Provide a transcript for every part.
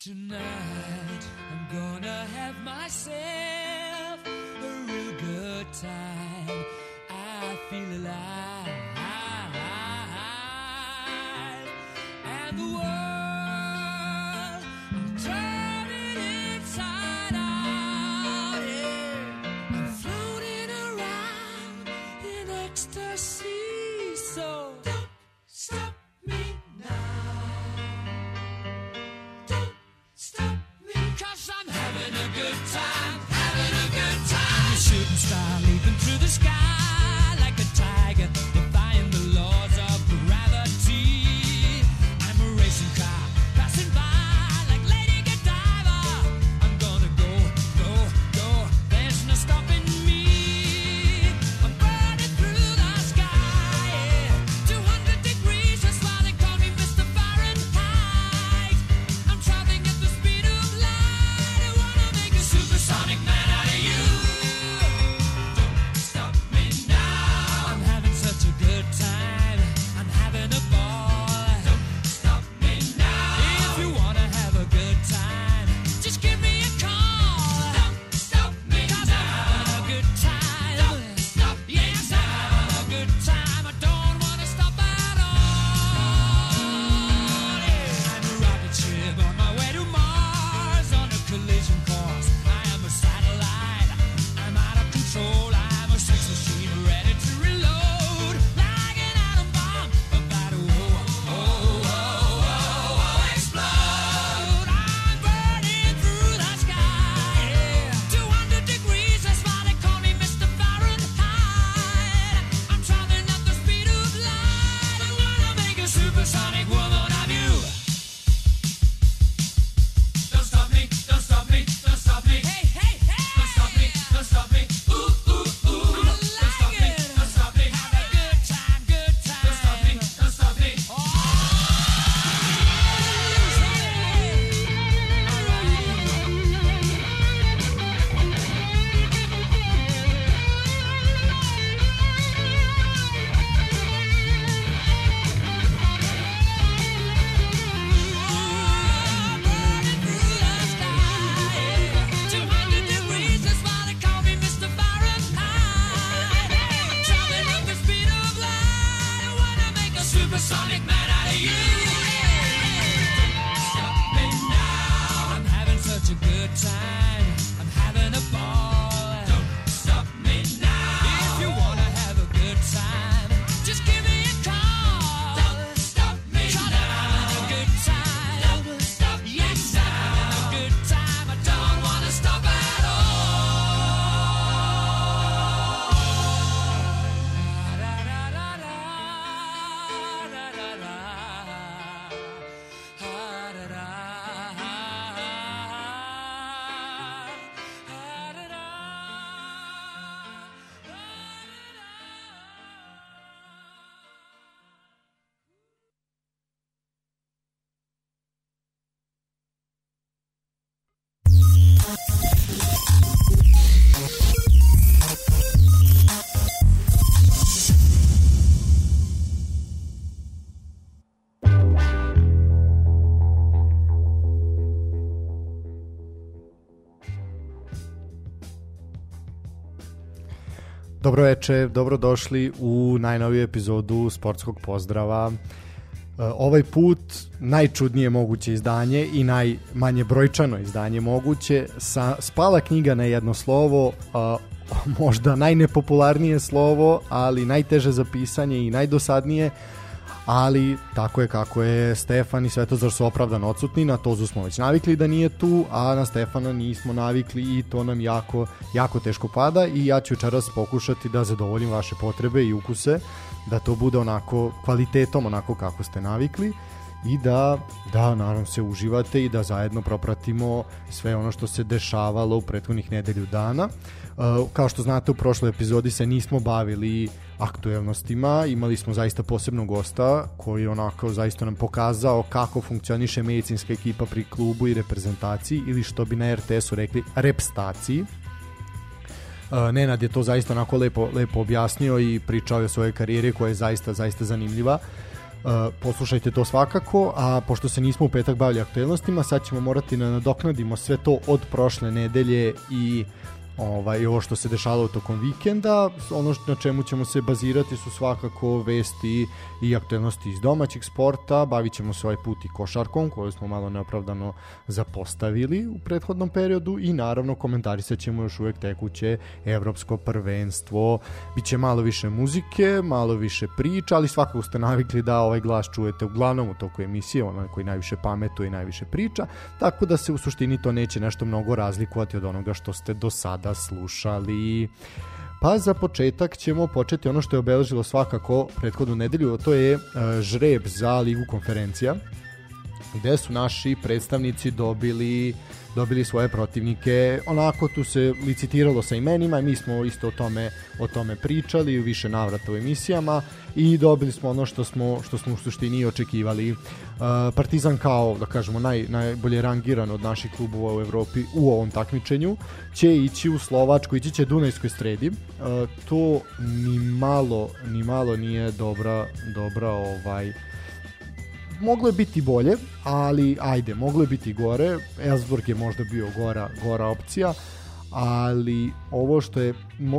Tonight I'm gonna have myself a real good time. I feel alive. Dobro veče, dobrodošli u najnoviju epizodu Sportskog pozdrava. E, Ovaj put najčudnije moguće izdanje i najmanje brojčano izdanje moguće. Sa, spala knjiga na jedno slovo, a, možda najnepopularnije slovo, ali najteže za pisanje i najdosadnije, ali tako je kako je Stefan i Svetozar su opravdano odsutni, na Tozu smo već navikli da nije tu, a na Stefana nismo navikli i to nam jako, jako teško pada i ja ću večeras pokušati da zadovoljim vaše potrebe i ukuse, da to bude onako kvalitetom, onako kako ste navikli i da, da naravno se uživate i da zajedno propratimo sve ono što se dešavalo u prethodnih nedelju dana. Uh, kao što znate u prošloj epizodi se nismo bavili aktuelnostima, imali smo zaista posebnog gosta koji onako zaista nam pokazao kako funkcioniše medicinska ekipa pri klubu i reprezentaciji ili što bi na RTS-u rekli repstaciji. Uh, Nenad je to zaista onako lepo, lepo objasnio i pričao je o svojoj karijeri koja je zaista, zaista zanimljiva. poslušajte to svakako, a pošto se nismo u petak bavili aktualnostima, sad ćemo morati da nadoknadimo sve to od prošle nedelje i uh, ovaj, ovo što se dešavalo tokom vikenda. Ono na čemu ćemo se bazirati su svakako vesti i aktualnosti iz domaćeg sporta. Bavit ćemo se ovaj put i košarkom, koju smo malo neopravdano zapostavili u prethodnom periodu i naravno komentarisat ćemo još uvek tekuće evropsko prvenstvo. Biće malo više muzike, malo više priča, ali svakako ste navikli da ovaj glas čujete uglavnom u toku emisije, onaj koji najviše pametuje i najviše priča, tako da se u suštini to neće nešto mnogo razlikovati od onoga što ste do sada slušali. Pa za početak ćemo početi ono što je obeležilo svakako prethodnu nedelju, a to je e, žreb za Ligu konferencija, gde su naši predstavnici dobili dobili svoje protivnike. Onako tu se licitiralo sa imenima i mi smo isto o tome o tome pričali u više navrata u emisijama i dobili smo ono što smo što smo u suštini očekivali. Uh, Partizan kao da kažemo naj najbolje rangiran od naših klubova u Evropi u ovom takmičenju će ići u Slovačku, ići će Dunajskoj stredi. Uh, to ni malo ni malo nije dobra dobra ovaj moglo je biti bolje, ali ajde, moglo je biti gore. Elsburg je možda bio gora, gora opcija, ali ovo što je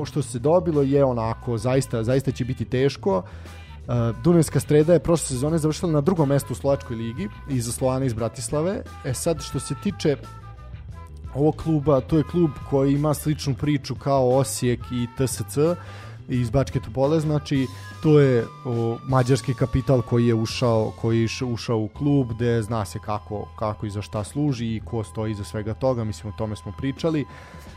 što se dobilo je onako zaista zaista će biti teško. Uh, Dunajska streda je prošle sezone završila na drugom mestu u Slovačkoj ligi iza Slovana iz Bratislave. E sad što se tiče ovog kluba, to je klub koji ima sličnu priču kao Osijek i TSC iz Bačke Topole, znači to je o, mađarski kapital koji je ušao koji je ušao u klub gde zna se kako, kako i za šta služi i ko stoji iza svega toga, mislim o tome smo pričali.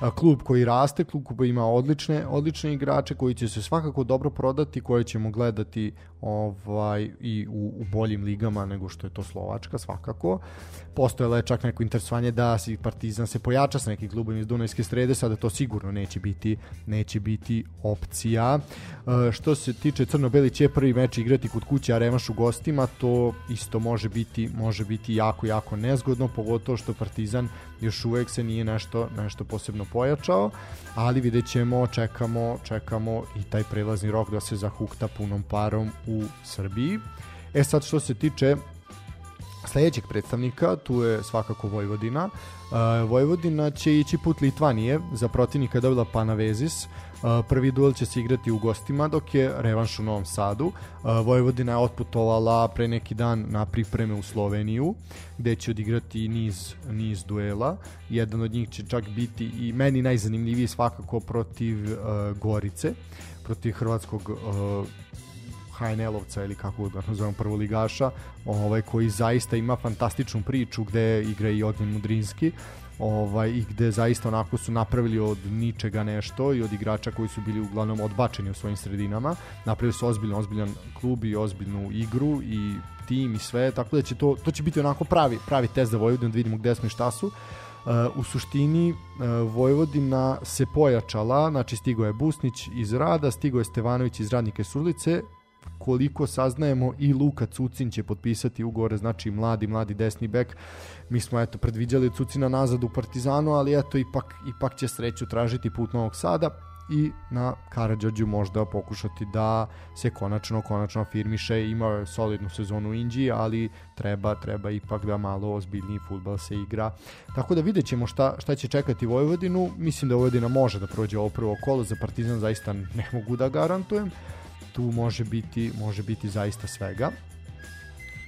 A, klub koji raste, klub koji ima odlične, odlične igrače koji će se svakako dobro prodati, koje ćemo gledati ovaj i u, u boljim ligama nego što je to Slovačka svakako. Postojalo je čak neko interesovanje da si Partizan se pojača sa nekim klubom iz Dunajske srede, sada to sigurno neće biti neće biti opcija. E, što se tiče Crno-Beli će prvi meč igrati kod kuće, a revanš u gostima, to isto može biti može biti jako jako nezgodno, pogotovo što Partizan još uvek se nije nešto nešto posebno pojačao, ali vidjet ćemo, čekamo, čekamo i taj prelazni rok da se zahukta punom parom u Srbiji. E sad što se tiče sledećeg predstavnika, tu je svakako Vojvodina. Uh, Vojvodina će ići put Litvanije, za protivnika dobila Panavezis, uh, prvi duel će se igrati u gostima, dok je revanš u Novom Sadu. Uh, Vojvodina je otputovala pre neki dan na pripreme u Sloveniju, gde će odigrati niz, niz duela. Jedan od njih će čak biti i meni najzanimljiviji svakako protiv Gorice, protiv hrvatskog HNL-ovca ili kako ga nazovem prvoligaša, ovaj, koji zaista ima fantastičnu priču gde igra i Ognjen Mudrinski ovaj, i gde zaista onako su napravili od ničega nešto i od igrača koji su bili uglavnom odbačeni u svojim sredinama, napravili su ozbiljan, ozbiljan klub i ozbiljnu igru i tim i sve, tako da će to, to će biti onako pravi, pravi test za Vojvodinu da vidimo gde smo i šta su. Uh, u suštini uh, Vojvodina se pojačala, znači stigo je Busnić iz Rada, stigo je Stevanović iz Radnike Surlice, koliko saznajemo i Luka Cucin će potpisati ugovore, znači mladi, mladi desni bek. Mi smo eto predviđali Cucina nazad u Partizanu, ali eto ipak, ipak će sreću tražiti put Novog Sada i na Karadžađu možda pokušati da se konačno konačno afirmiše imao je solidnu sezonu u Inđiji ali treba treba ipak da malo ozbiljniji futbal se igra. Tako da vidjet ćemo šta, šta će čekati Vojvodinu. Mislim da Vojvodina može da prođe ovo prvo kolo za Partizan zaista ne mogu da garantujem tu može biti, može biti zaista svega.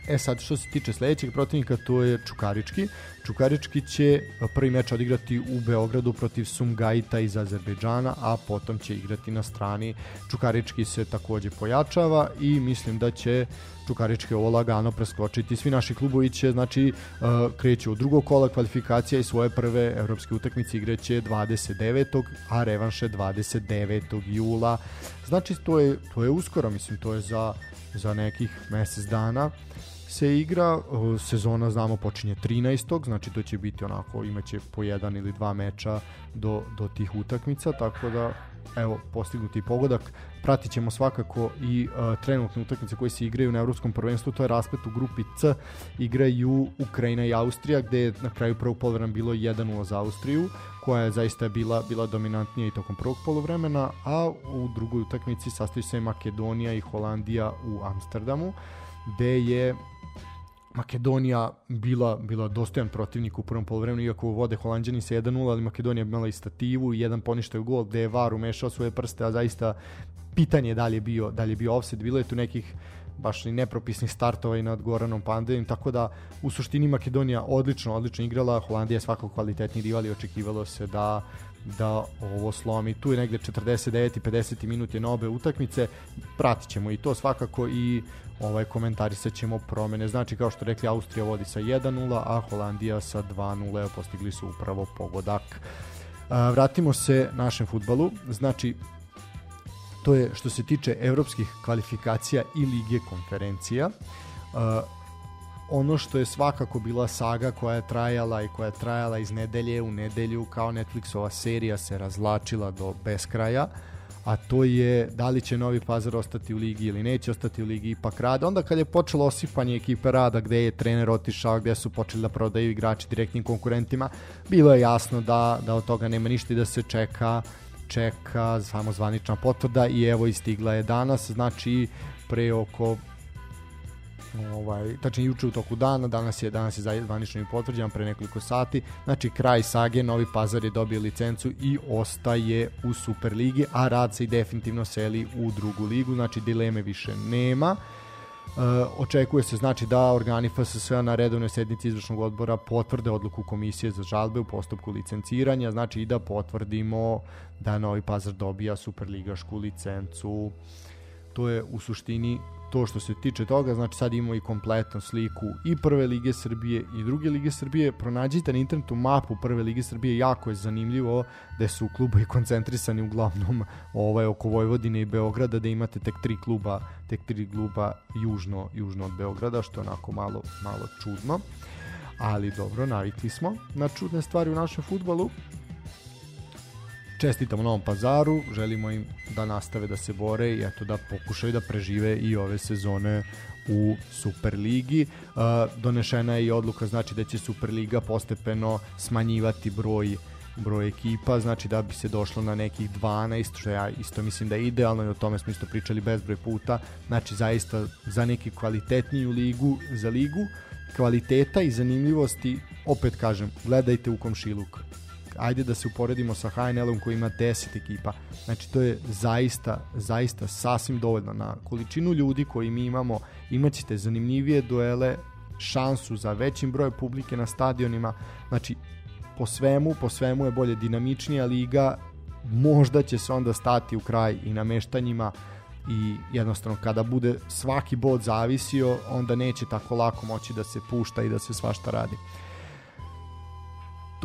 E sad, što se tiče sledećeg protivnika, to je Čukarički. Čukarički će prvi meč odigrati u Beogradu protiv Sumgajita iz Azerbejdžana, a potom će igrati na strani. Čukarički se takođe pojačava i mislim da će Čukarički ovo lagano preskočiti. Svi naši klubovi će, znači, kreću u drugo kola kvalifikacija i svoje prve evropske utakmice igreće 29. a revanše 29. jula. Znači, to je, to je uskoro, mislim, to je za, za nekih mesec dana se igra, sezona znamo počinje 13. znači to će biti onako, imaće po jedan ili dva meča do, do tih utakmica, tako da evo, postignuti pogodak. Pratit ćemo svakako i uh, trenutne utakmice koje se igraju na Evropskom prvenstvu, to je rasplet u grupi C, igraju Ukrajina i Austrija, gde je na kraju prvog polovremena bilo 1-0 za Austriju, koja je zaista bila bila dominantnija i tokom prvog polovremena, a u drugoj utakmici sastoji se Makedonija i Holandija u Amsterdamu. gde je Makedonija bila bila dostojan protivnik u prvom poluvremenu iako vode Holanđani sa 1:0 ali Makedonija imala i stativu i jedan poništio gol gde je VAR umešao svoje prste a zaista pitanje je da li je bio da li je bio offset bilo je tu nekih baš i nepropisnih startova i nad Goranom Pandejim, tako da u suštini Makedonija odlično, odlično igrala, Holandija je svakako kvalitetni rival i očekivalo se da da ovo slomi. Tu je negde 49 i 50 minut je na obe utakmice. Pratit ćemo i to svakako i ovaj komentarisat ćemo promene. Znači, kao što rekli, Austrija vodi sa 1-0, a Holandija sa 2-0. Postigli su upravo pogodak. Vratimo se našem futbalu. Znači, to je što se tiče evropskih kvalifikacija i lige konferencija. Ono što je svakako bila saga koja je trajala i koja je trajala iz nedelje u nedelju kao Netflixova serija se razlačila do beskraja a to je da li će Novi Pazar ostati u ligi ili neće ostati u ligi ipak rada. Onda kad je počelo osipanje ekipe rada gde je trener otišao, gde su počeli da prodaju igrači direktnim konkurentima, bilo je jasno da, da od toga nema ništa i da se čeka čeka samo zvanična potvrda i evo istigla je danas, znači pre oko ovaj, tačnije juče u toku dana, danas je danas je zvanično i potvrđen pre nekoliko sati, znači kraj sage, Novi Pazar je dobio licencu i ostaje u Superligi, a rad se i definitivno seli u drugu ligu, znači dileme više nema. Uh, očekuje se znači da organi FSS na redovnoj sednici izvršnog odbora potvrde odluku komisije za žalbe u postupku licenciranja, znači i da potvrdimo da Novi Pazar dobija superligašku licencu. To je u suštini to što se tiče toga, znači sad imamo i kompletnu sliku i prve lige Srbije i druge lige Srbije. Pronađite na internetu mapu prve lige Srbije, jako je zanimljivo da su klubovi koncentrisani uglavnom ovaj, oko Vojvodine i Beograda, da imate tek tri kluba, tek tri kluba južno, južno od Beograda, što je onako malo, malo čudno. Ali dobro, navikli smo na čudne stvari u našem futbalu čestitamo Novom pazaru, želimo im da nastave da se bore i eto da pokušaju da prežive i ove sezone u Superligi. Uh, donešena je i odluka znači da će Superliga postepeno smanjivati broj broj ekipa, znači da bi se došlo na nekih 12, što ja isto mislim da je idealno i o tome smo isto pričali bezbroj puta, znači zaista za neki kvalitetniju ligu, za ligu, kvaliteta i zanimljivosti, opet kažem, gledajte u komšiluk ajde da se uporedimo sa HNL-om koji ima 10 ekipa. Znači to je zaista, zaista sasvim dovoljno. Na količinu ljudi koji mi imamo imaćete zanimljivije duele, šansu za većim brojem publike na stadionima. Znači po svemu, po svemu je bolje dinamičnija liga, možda će se onda stati u kraj i nameštanjima i jednostavno kada bude svaki bod zavisio, onda neće tako lako moći da se pušta i da se svašta radi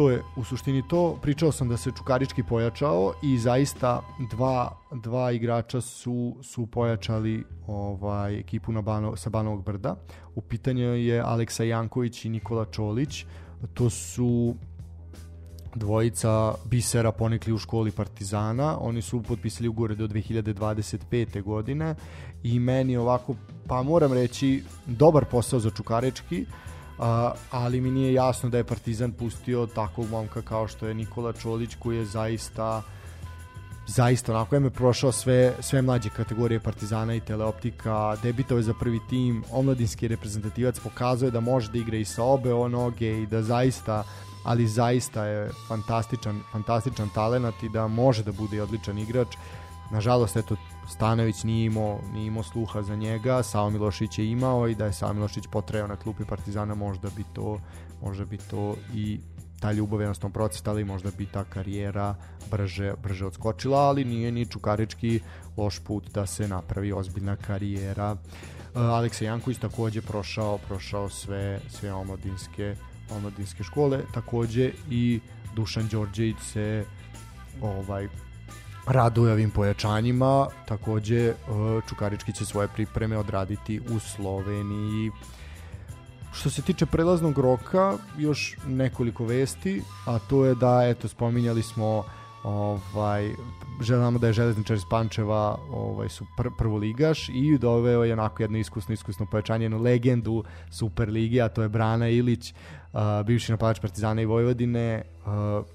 to je u suštini to. Pričao sam da se Čukarički pojačao i zaista dva, dva igrača su, su pojačali ovaj ekipu na Bano, sa Banovog brda. U pitanju je Aleksa Janković i Nikola Čolić. To su dvojica bisera ponikli u školi Partizana. Oni su potpisali ugovore do 2025. godine i meni ovako, pa moram reći, dobar posao za Čukarički. Uh, a, ali mi nije jasno da je Partizan pustio takvog momka kao što je Nikola Čolić koji je zaista zaista onako je prošao sve, sve mlađe kategorije Partizana i Teleoptika, debitao je za prvi tim, omladinski reprezentativac pokazuje da može da igra i sa obe o noge i da zaista ali zaista je fantastičan, fantastičan talent i da može da bude odličan igrač. Nažalost, eto, Stanović nije imao, nije imao sluha za njega, Sao Milošić je imao i da je Sao Milošić potreo na klupi Partizana možda bi to, možda bi to i ta ljubav jednostavno procitala i možda bi ta karijera brže, brže odskočila, ali nije ni Čukarički loš put da se napravi ozbiljna karijera. Uh, Aleksa Janković takođe prošao, prošao sve, sve omladinske, omladinske škole, takođe i Dušan Đorđević se ovaj raduje ovim pojačanjima. Takođe, e, Čukarički će svoje pripreme odraditi u Sloveniji. Što se tiče prelaznog roka, još nekoliko vesti, a to je da, eto, spominjali smo ovaj želamo da je železničar iz Pančeva ovaj su pr prvo ligaš i doveo je onako jedno iskusno iskusno pojačanje jednu legendu Super lige a to je Brana Ilić uh, bivši napadač Partizana i Vojvodine uh,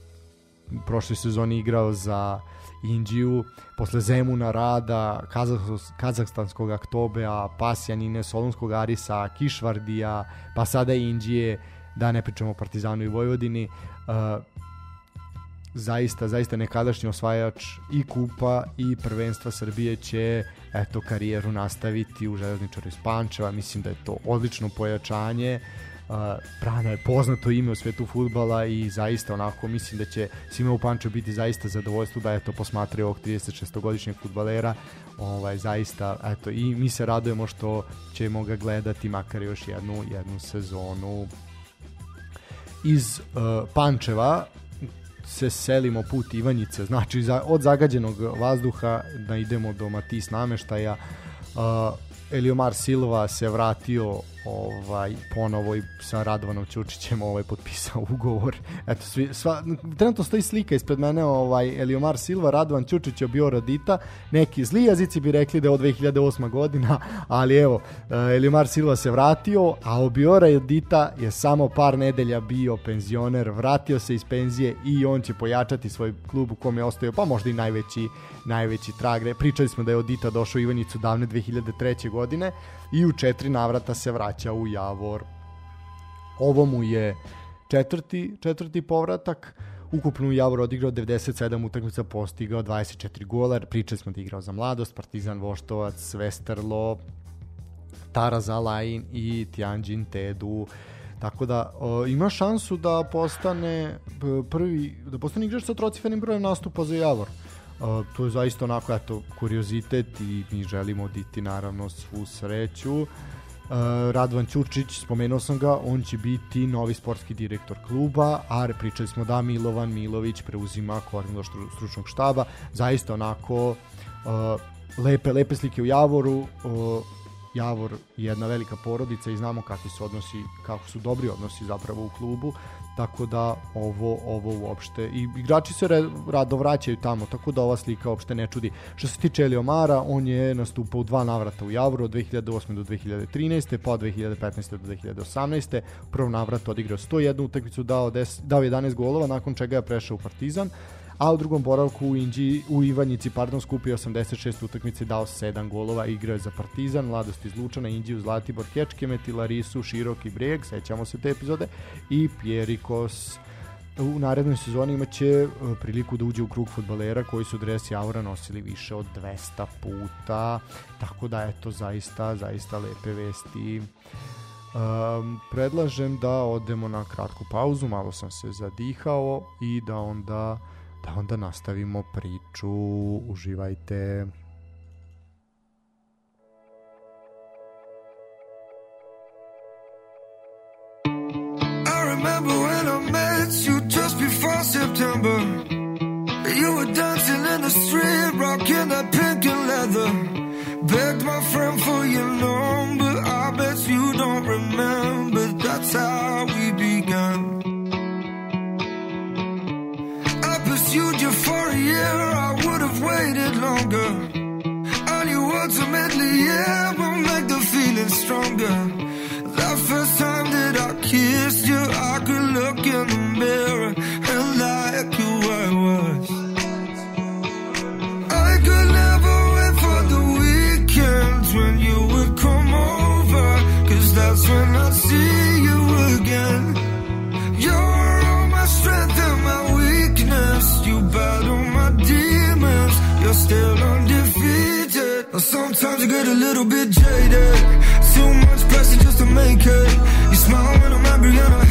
prošle sezoni igrao za Indiju, posle Zemuna Rada, Kazahstanskog Aktobea, Pasjanine, Solunskog Arisa, Kišvardija, pa sada Indije, da ne pričamo o Partizanu i Vojvodini. Uh, zaista, zaista nekadašnji osvajač i kupa i prvenstva Srbije će eto karijeru nastaviti u železničaru iz Pančeva. Mislim da je to odlično pojačanje. Uh, Brana je poznato ime u svetu futbala i zaista onako mislim da će svima u Pančevu biti zaista zadovoljstvo da eto posmatraju ovog 36-godišnjeg futbalera ovaj, zaista eto i mi se radujemo što ćemo ga gledati makar još jednu, jednu sezonu iz uh, Pančeva se selimo put Ivanjice, znači za, od zagađenog vazduha da idemo do Matis nameštaja. Uh, Eliomar Silva se vratio ovaj ponovo i sa Radovanom Ćučićem ovaj potpisao ugovor. Eto svi sva trenutno stoji slika ispred mene ovaj Eliomar Silva, Radovan Ćučić je bio Radita. Neki zli jezici bi rekli da je od 2008. godina, ali evo eh, Eliomar Silva se vratio, a Obiora Radita je samo par nedelja bio penzioner, vratio se iz penzije i on će pojačati svoj klub u kome je ostao, pa možda i najveći najveći trag. Pričali smo da je Odita došao u Ivanjicu davne 2003. godine i u četiri navrata se vraća u Javor. Ovo mu je četvrti, četvrti povratak. Ukupno u Javor odigrao 97 utakmica, postigao 24 gola. Pričali smo da igrao za mladost, Partizan Voštovac, Vesterlo, Taraz Alain i Tianjin Tedu. Tako da o, ima šansu da postane prvi da postane igrač sa trocifernim brojem nastupa za Javor. Uh, to je zaista onako eto kuriozitet i mi želimo diti naravno svu sreću. Uh, Radvan Ćurčić, spomenuo sam ga, on će biti novi sportski direktor kluba, a pričali smo da Milovan Milović preuzima koordinator stručnog štaba, zaista onako uh, lepe, lepe slike u Javoru, uh, Javor je jedna velika porodica i znamo kakvi su odnosi, kako su dobri odnosi zapravo u klubu, tako da ovo ovo uopšte i igrači se re, rado vraćaju tamo tako da ova slika uopšte ne čudi što se tiče Eliomara on je nastupao u dva navrata u Javru od 2008. do 2013. pa od 2015. do 2018. u prvom navratu odigrao 101 utakmicu dao 10, dao 11 golova nakon čega je prešao u Partizan a u drugom boravku u, Inđi, u Ivanjici pardon, skupio 86 utakmice dao 7 golova, igrao je za Partizan, Mladost iz Lučana, Inđiju, Zlatibor, Kečkemet, Larisu, Široki Brijeg, sećamo se te epizode, i Pjerikos. U narednoj sezoni imaće e, priliku da uđe u krug futbalera koji su dres Jaura nosili više od 200 puta, tako da eto zaista, zaista lepe vesti. Um, predlažem da odemo na kratku pauzu, malo sam se zadihao i da onda da onda nastavimo priču. Uživajte. September. You were dancing in the street, rocking that pink and leather. Begged my friend for your number. I bet you don't remember. That's how we began. Pursued you for a year, I would have waited longer. I knew ultimately, yeah, will make the feeling stronger. That first time that I kissed you, I could look in the mirror get a little bit jaded. Too much pressure just to make it. You smile when I'm angry and I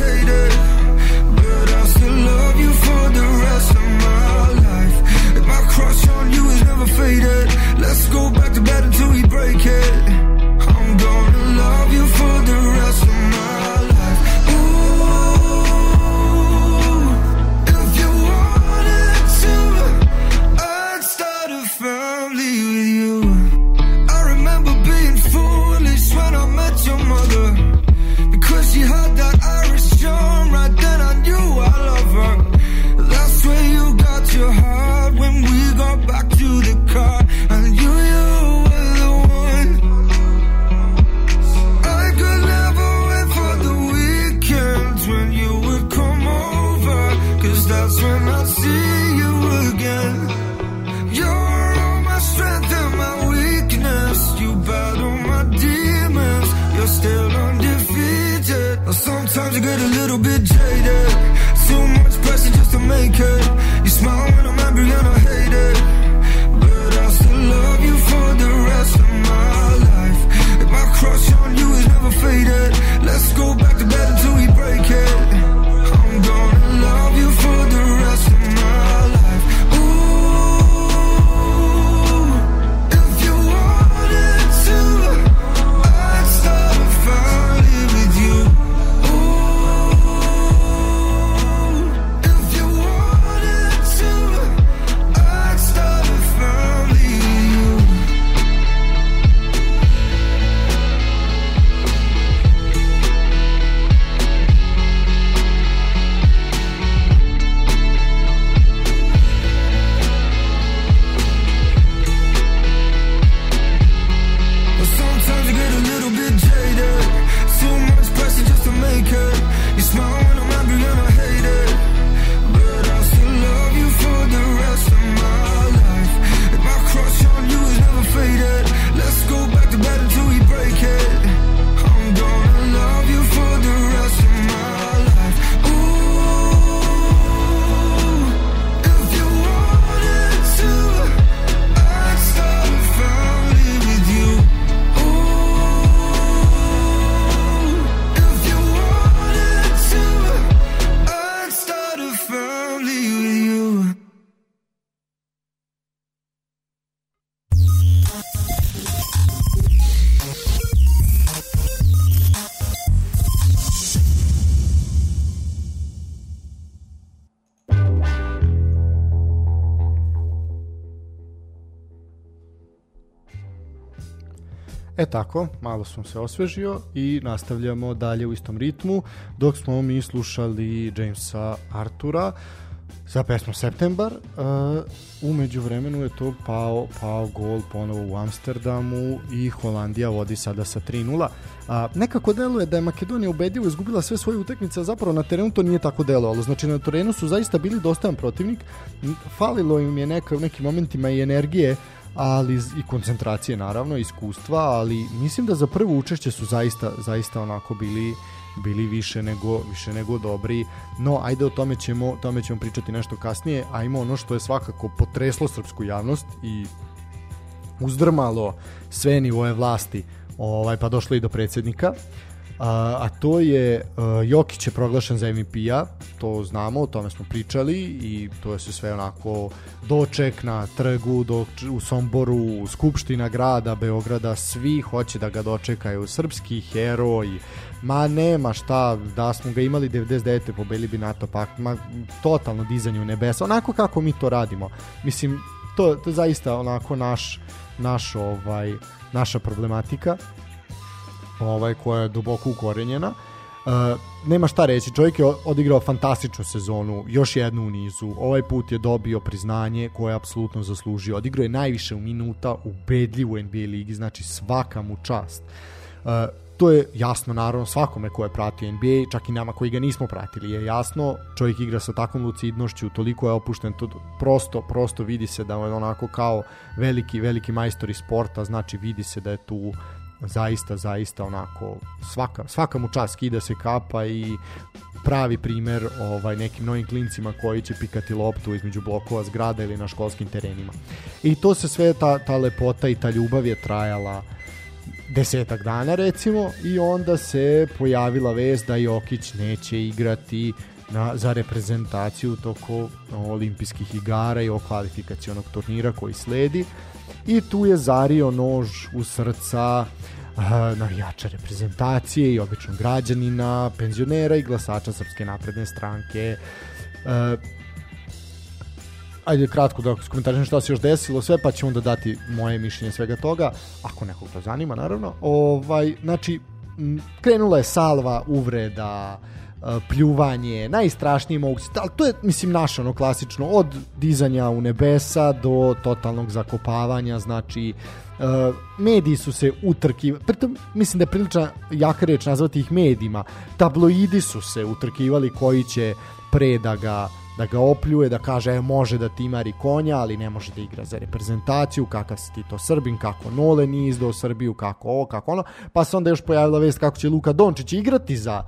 E tako, malo sam se osvežio i nastavljamo dalje u istom ritmu, dok smo mi slušali Jamesa Artura sa pesmom Septembar. Uh, umeđu vremenu je to pao, pao gol ponovo u Amsterdamu i Holandija vodi sada sa 3-0. A, nekako deluje da je Makedonija ubedljivo izgubila sve svoje utakmice, a zapravo na terenu to nije tako delovalo. Znači na terenu su zaista bili dostajan protivnik, falilo im je neka, u nekim momentima i energije, ali i koncentracije naravno, iskustva, ali mislim da za prvo učešće su zaista zaista onako bili bili više nego više nego dobri. No, ajde o tome ćemo tome ćemo pričati nešto kasnije, a ima ono što je svakako potreslo srpsku javnost i uzdrmalo sve nivoje vlasti, ovaj pa došlo i do predsjednika. A, a to je uh, Jokić je proglašen za MVP-a, to znamo, o tome smo pričali i to je se sve onako doček na trgu, do, u Somboru, skupština grada, Beograda, svi hoće da ga dočekaju, srpski heroj, ma nema šta, da smo ga imali 99. pobeli bi NATO pakt, ma totalno dizanje u nebesa, onako kako mi to radimo. Mislim, to, to je zaista onako naš, naš ovaj, naša problematika ovaj koja je duboko ukorenjena. Uh, nema šta reći, čovjek je odigrao fantastičnu sezonu, još jednu u nizu. Ovaj put je dobio priznanje koje je apsolutno zaslužio. Odigrao je najviše minuta ubedljivo u NBA ligi, znači svaka mu čast. Uh, to je jasno naravno svakome ko je pratio NBA, čak i nama koji ga nismo pratili je jasno, čovjek igra sa takvom lucidnošću, toliko je opušten, to prosto, prosto vidi se da je onako kao veliki, veliki majstor iz sporta, znači vidi se da je tu zaista, zaista onako svaka, svaka mu čast skida se kapa i pravi primer ovaj nekim novim klincima koji će pikati loptu između blokova zgrada ili na školskim terenima. I to se sve, ta, ta lepota i ta ljubav je trajala desetak dana recimo i onda se pojavila vest da Jokić neće igrati na, za reprezentaciju toko olimpijskih igara i o kvalifikacionog turnira koji sledi i tu je zario nož u srca uh, navijača reprezentacije i običnog građanina, penzionera i glasača Srpske napredne stranke. Uh, ajde kratko da skomentarišem šta se još desilo sve, pa ću onda dati moje mišljenje svega toga, ako nekog to zanima naravno. Ovaj, znači, krenula je salva uvreda, e, pljuvanje, najstrašnije moguće, ali to je, mislim, naše ono klasično, od dizanja u nebesa do totalnog zakopavanja, znači, Uh, mediji su se utrkivali, pritom mislim da je prilična jaka reč nazvati ih medijima, tabloidi su se utrkivali koji će pre da ga da ga opljuje, da kaže e, može da timari konja, ali ne može da igra za reprezentaciju, kakav si ti to Srbin, kako Nole nije izdao Srbiju, kako ovo, kako ono, pa se onda još pojavila vest kako će Luka Dončić igrati za,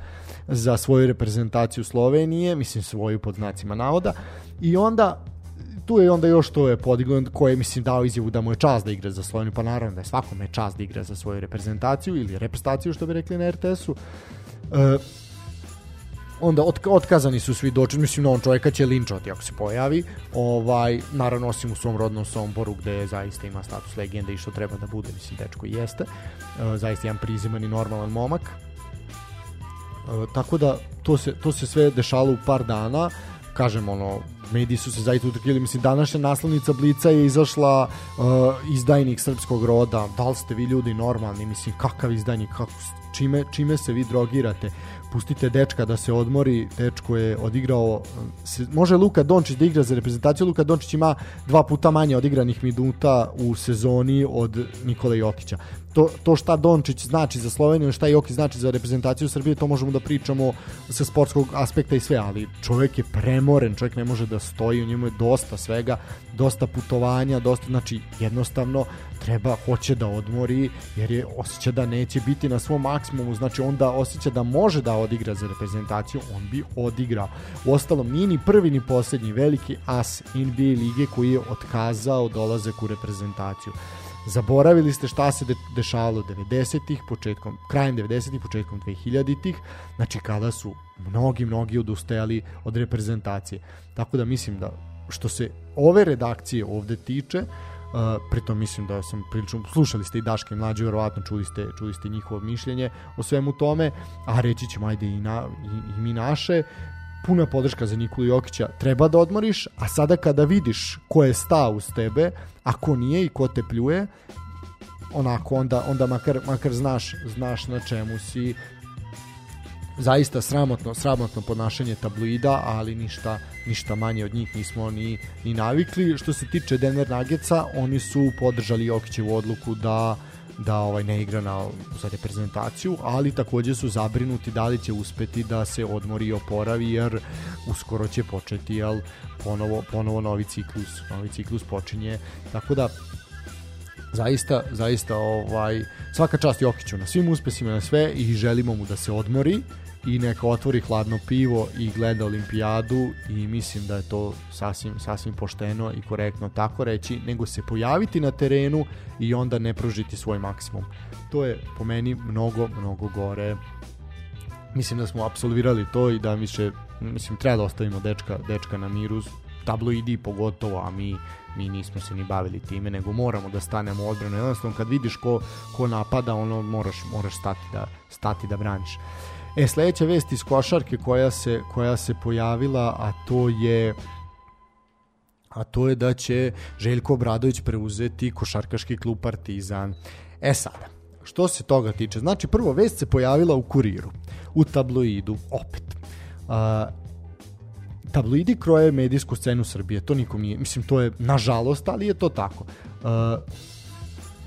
za svoju reprezentaciju Slovenije, mislim svoju pod znacima navoda, i onda tu je onda još to je podiglo koje mislim dao izjavu da mu je čast da igra za Sloveniju, pa naravno da je svakome čast da igra za svoju reprezentaciju ili reprezentaciju što bi rekli na RTS-u. E, onda otkazani su svi dočin, mislim na on čovjeka će linčati ako se pojavi, ovaj, naravno osim u svom rodnom Somboru gde zaista ima status legende i što treba da bude, mislim dečko i jeste, e, zaista jedan priziman i normalan momak, e, tako da to se, to se sve dešalo u par dana, kažem ono, mediji su se zaista utrkili, mislim današnja naslovnica Blica je izašla uh, izdajnik srpskog roda, da li ste vi ljudi normalni, mislim kakav izdajnik, kako, čime, čime se vi drogirate, pustite dečka da se odmori, dečko je odigrao, se, može Luka Dončić da igra za reprezentaciju, Luka Dončić ima dva puta manje odigranih minuta u sezoni od Nikola Jokića. To, to šta Dončić znači za Sloveniju, šta Jokić znači za reprezentaciju Srbije, to možemo da pričamo sa sportskog aspekta i sve, ali čovjek je premoren, čovjek ne može da stoji, u njemu je dosta svega, dosta putovanja, dosta, znači jednostavno treba, hoće da odmori, jer je osjeća da neće biti na svom maksimumu, znači onda osjeća da može da odigra za reprezentaciju, on bi odigrao. U ostalom, nije ni prvi ni poslednji veliki as NBA lige koji je otkazao dolazak u reprezentaciju. Zaboravili ste šta se de dešavalo 90-ih, početkom, krajem 90-ih, početkom 2000-ih, znači kada su mnogi, mnogi odustajali od reprezentacije. Tako da mislim da što se ove redakcije ovde tiče, Uh, pritom mislim da sam prilično slušali ste i Daške i mlađe verovatno čuli ste čuli ste njihovo mišljenje o svemu tome a reći ćemo ajde i, na, i, i mi naše puna podrška za Nikolu Jokića treba da odmoriš a sada kada vidiš ko je sta uz tebe a ko nije i ko te pljuje onako onda onda makar makar znaš znaš na čemu si zaista sramotno, sramotno ponašanje tabloida, ali ništa, ništa manje od njih nismo ni, ni navikli. Što se tiče Denver Nuggetsa, oni su podržali Jokićevu odluku da da ovaj ne igra na, za reprezentaciju, ali takođe su zabrinuti da li će uspeti da se odmori i oporavi, jer uskoro će početi jel, ponovo, ponovo novi ciklus. Novi ciklus počinje, tako da zaista, zaista ovaj, svaka čast Jokiću na svim uspesima na sve i želimo mu da se odmori i neka otvori hladno pivo i gleda olimpijadu i mislim da je to sasvim, sasvim pošteno i korektno tako reći, nego se pojaviti na terenu i onda ne pružiti svoj maksimum. To je po meni mnogo, mnogo gore. Mislim da smo absolvirali to i da više, mislim, treba da ostavimo dečka, dečka na miru, tabloidi pogotovo, a mi mi nismo se ni bavili time, nego moramo da stanemo u odbranu. Jednostavno kad vidiš ko, ko napada, ono moraš moraš stati da stati da braniš. E, sledeća vest iz košarke koja se, koja se pojavila, a to je a to je da će Željko Obradović preuzeti košarkaški klub Partizan. E sada, što se toga tiče, znači prvo vest se pojavila u kuriru, u tabloidu, opet. Uh, tabloidi kroje medijsku scenu Srbije, to nikom nije, mislim to je nažalost, ali je to tako. Uh,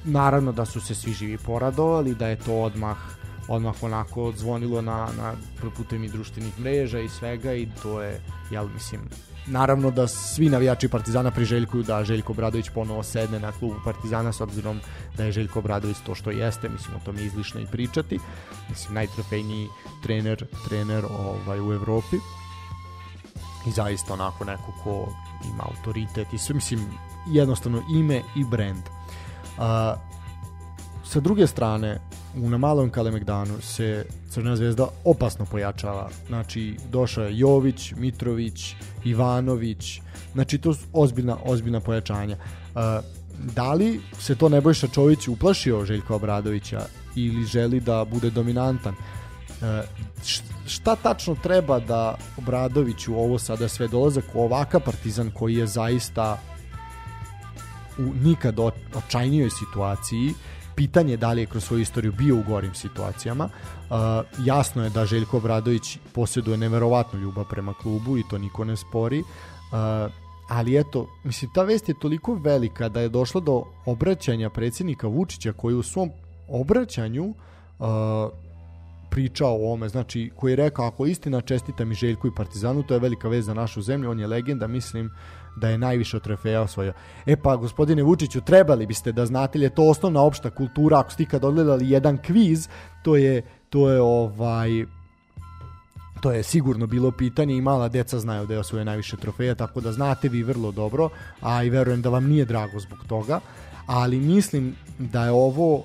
naravno da su se svi živi poradovali, da je to odmah odmah onako zvonilo na, na putem i društvenih mreža i svega i to je, jel, mislim, naravno da svi navijači Partizana priželjkuju da Željko Bradović ponovo sedne na klubu Partizana s obzirom da je Željko Bradović to što jeste, mislim o tome izlišno i pričati. Mislim najtrofejniji trener trener ovaj u Evropi. I zaista onako neko ko ima autoritet i sve mislim jednostavno ime i brend. Uh, sa druge strane, na malom Kalemegdanu se Crna zvezda opasno pojačava. Znači, došao je Jović, Mitrović, Ivanović, znači to su ozbiljna, ozbiljna pojačanja. Uh, da li se to Nebojša Čović uplašio Željka Obradovića ili želi da bude dominantan? Uh, šta tačno treba da Obradoviću ovo sada sve dolazak u ovaka partizan koji je zaista u nikad očajnijoj situaciji pitanje da li je kroz svoju istoriju bio u gorim situacijama. Uh, jasno je da Željko Obradović posjeduje neverovatnu ljubav prema klubu i to niko ne spori. Uh, ali eto, mislim, ta vest je toliko velika da je došlo do obraćanja predsjednika Vučića koji u svom obraćanju uh, pričao o ome, znači koji je rekao ako istina čestita mi Željku i Partizanu, to je velika vez za našu zemlju, on je legenda, mislim da je najviše trofeja osvojio. E pa, gospodine Vučiću, trebali biste da znate li je to osnovna opšta kultura, ako ste ikad odgledali jedan kviz, to je, to je ovaj, to je sigurno bilo pitanje i mala deca znaju da je osvoje najviše trofeja, tako da znate vi vrlo dobro, a i verujem da vam nije drago zbog toga, ali mislim da je ovo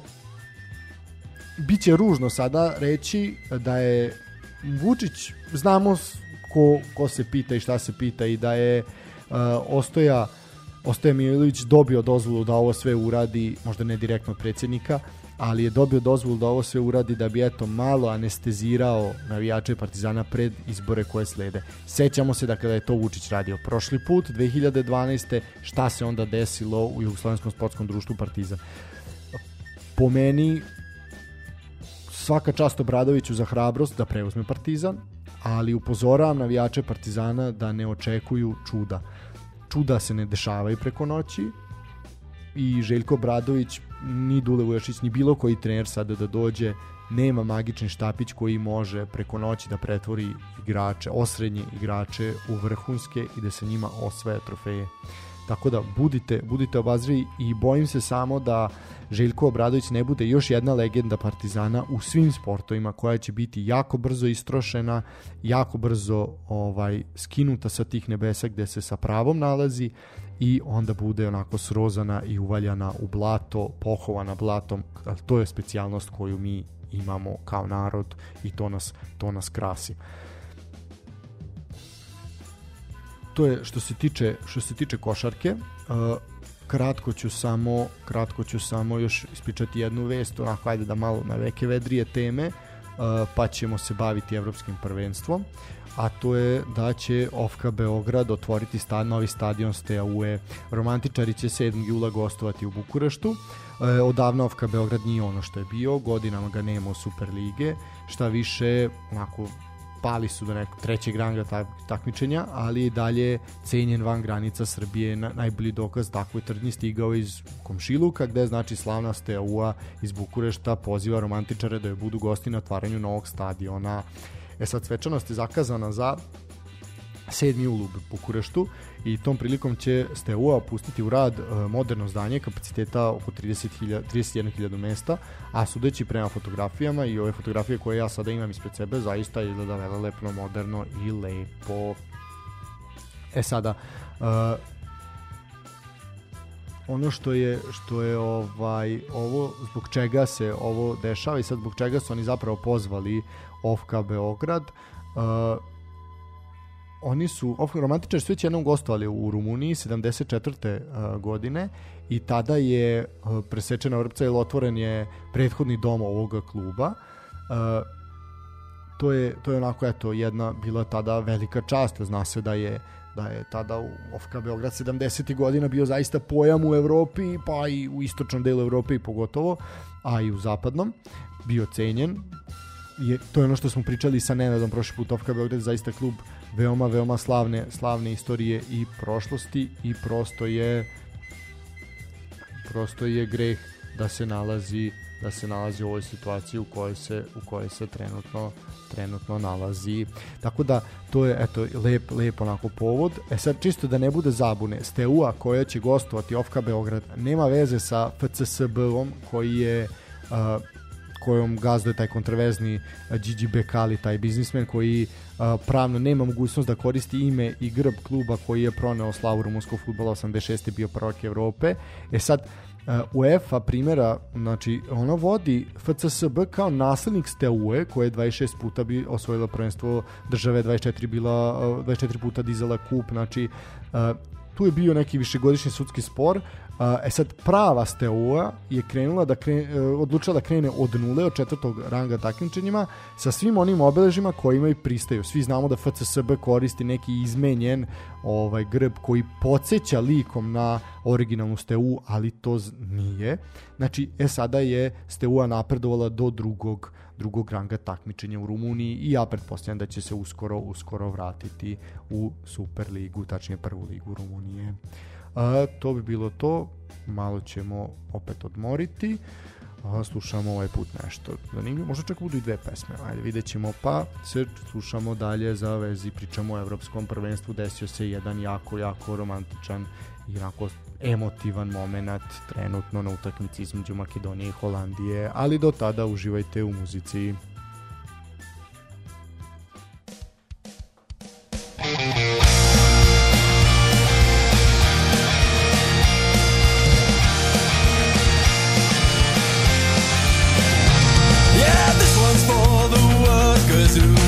biće ružno sada reći da je Vučić, znamo ko, ko se pita i šta se pita i da je uh, Ostoja Ostoja Milović dobio dozvolu da ovo sve uradi, možda ne direktno od predsjednika, ali je dobio dozvolu da ovo sve uradi da bi eto malo anestezirao navijače Partizana pred izbore koje slede. Sećamo se da kada je to Vučić radio prošli put, 2012. šta se onda desilo u Jugoslovenskom sportskom društvu Partizan. Po meni svaka čast Obradoviću za hrabrost da preuzme Partizan, ali upozoravam navijače Partizana da ne očekuju čuda. Čuda se ne dešavaju preko noći i Željko Bradović ni Dule Vujašić, ni bilo koji trener sada da dođe nema magični štapić koji može preko noći da pretvori igrače, osrednje igrače u vrhunske i da se njima osvaja trofeje. Tako da budite, budite obazrivi i bojim se samo da Željko Obradović ne bude još jedna legenda Partizana u svim sportovima koja će biti jako brzo istrošena, jako brzo ovaj skinuta sa tih nebesa gde se sa pravom nalazi i onda bude onako srozana i uvaljana u blato, pohovana blatom, to je specijalnost koju mi imamo kao narod i to nas, to nas krasi to je što se tiče što se tiče košarke. Uh, kratko ću samo kratko ću samo još ispričati jednu vest, onako ajde da malo na veke vedrije teme, uh, pa ćemo se baviti evropskim prvenstvom a to je da će Ofka Beograd otvoriti stad, novi stadion Steaue. Romantičari će 7. jula gostovati u Bukureštu. E, odavno Ofka Beograd nije ono što je bio, godinama ga nema u Superlige, šta više, onako pali su do nekog trećeg ranga tak, takmičenja, ali i dalje cenjen van granica Srbije. Na, najbolji dokaz takvoj trdnji stigao iz Komšiluka, gde znači slavna Steaua iz Bukurešta poziva romantičare da je budu gosti na otvaranju novog stadiona. E sad, svečanost je zakazana za 7. jul u Bukureštu i tom prilikom će Steaua pustiti u rad e, moderno zdanje kapaciteta oko 30.000 31.000 mesta, a sudeći prema fotografijama i ove fotografije koje ja sada imam ispred sebe zaista izgleda velelepno, moderno i lepo. E sada, uh, ono što je što je ovaj ovo zbog čega se ovo dešava i sad zbog čega su oni zapravo pozvali Ofka Beograd uh, oni su, romantičari su već jednom gostovali u Rumuniji 74. Uh, godine i tada je presečena vrpca ili otvoren je prethodni dom ovoga kluba. To je, to je onako eto jedna bila tada velika čast, zna se da je da je tada u Ofka Beograd 70. godina bio zaista pojam u Evropi, pa i u istočnom delu Evrope i pogotovo, a i u zapadnom, bio cenjen. Je, to je ono što smo pričali sa Nenadom prošli put, Ofka Beograd je zaista klub veoma, veoma slavne, slavne istorije i prošlosti i prosto je prosto je greh da se nalazi da se nalazi u ovoj situaciji u kojoj se u kojoj se trenutno trenutno nalazi. Tako da to je eto lep lep onako povod. E sad čisto da ne bude zabune, Steaua koja će gostovati Ofka Beograd nema veze sa FCSB-om koji je uh, kojom gazduje taj kontroverzni Gigi Bekali, taj biznismen koji pravno nema mogućnost da koristi ime i grb kluba koji je proneo slavu rumunskog futbola 86. bio prvak Evrope. E sad, UEFA primjera, znači ona vodi FCSB kao naslednik Steaue koja je 26 puta bi osvojila prvenstvo države, 24 bila 24 puta dizala kup, znači tu je bio neki višegodišnji sudski spor, e sad prava Steaua je krenula da krene, odlučila da krene od nule, od četvrtog ranga takmičenjima sa svim onim obeležima kojima i pristaju. Svi znamo da FCSB koristi neki izmenjen ovaj grb koji podsjeća likom na originalnu Steu, ali to nije. Znači, e sada je Steaua napredovala do drugog drugog ranga takmičenja u Rumuniji i ja pretpostavljam da će se uskoro uskoro vratiti u Super ligu, tačnije prvu ligu Rumunije. A, to bi bilo to, malo ćemo opet odmoriti. a slušamo ovaj put nešto zanimljivo, možda čak budu i dve pesme, ajde vidjet ćemo, pa se slušamo dalje za vezi, pričamo o evropskom prvenstvu, desio se jedan jako, jako romantičan i onako emotivan moment trenutno na utakmici između Makedonije i Holandije, ali do tada uživajte u muzici. Yeah, zoo.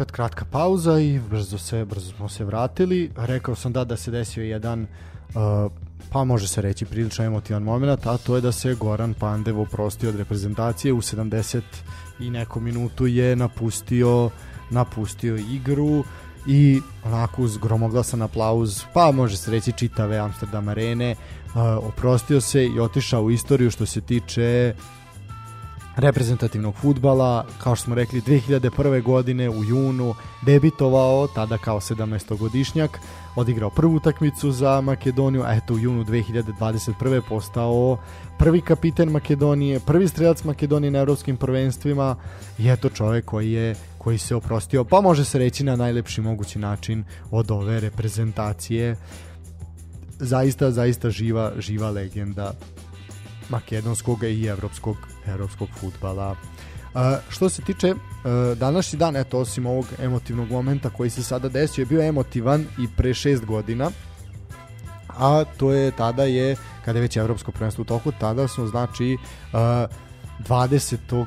Opet kratka pauza i brzo se brzo smo se vratili. Rekao sam da da se desio jedan uh, pa može se reći prilično emotivan moment, a to je da se Goran Pandev oprostio od reprezentacije u 70 i neku minutu je napustio napustio igru i onako uz gromoglasan aplauz, pa može se reći čitave Amsterdam arene, uh, oprostio se i otišao u istoriju što se tiče reprezentativnog futbala, kao što smo rekli 2001. godine u junu debitovao tada kao 17-godišnjak, odigrao prvu utakmicu za Makedoniju, a eto u junu 2021. postao prvi kapiten Makedonije, prvi strelac Makedonije na evropskim prvenstvima i eto čovjek koji je koji se oprostio, pa može se reći na najlepši mogući način od ove reprezentacije. Zaista, zaista živa, živa legenda makedonskog i evropskog evropskog futbala. Uh, što se tiče uh, današnji dan, eto, osim ovog emotivnog momenta koji se sada desio, je bio emotivan i pre šest godina, a to je tada je, kada je već evropsko prvenstvo u toku, tada smo znači uh, 20. Uh,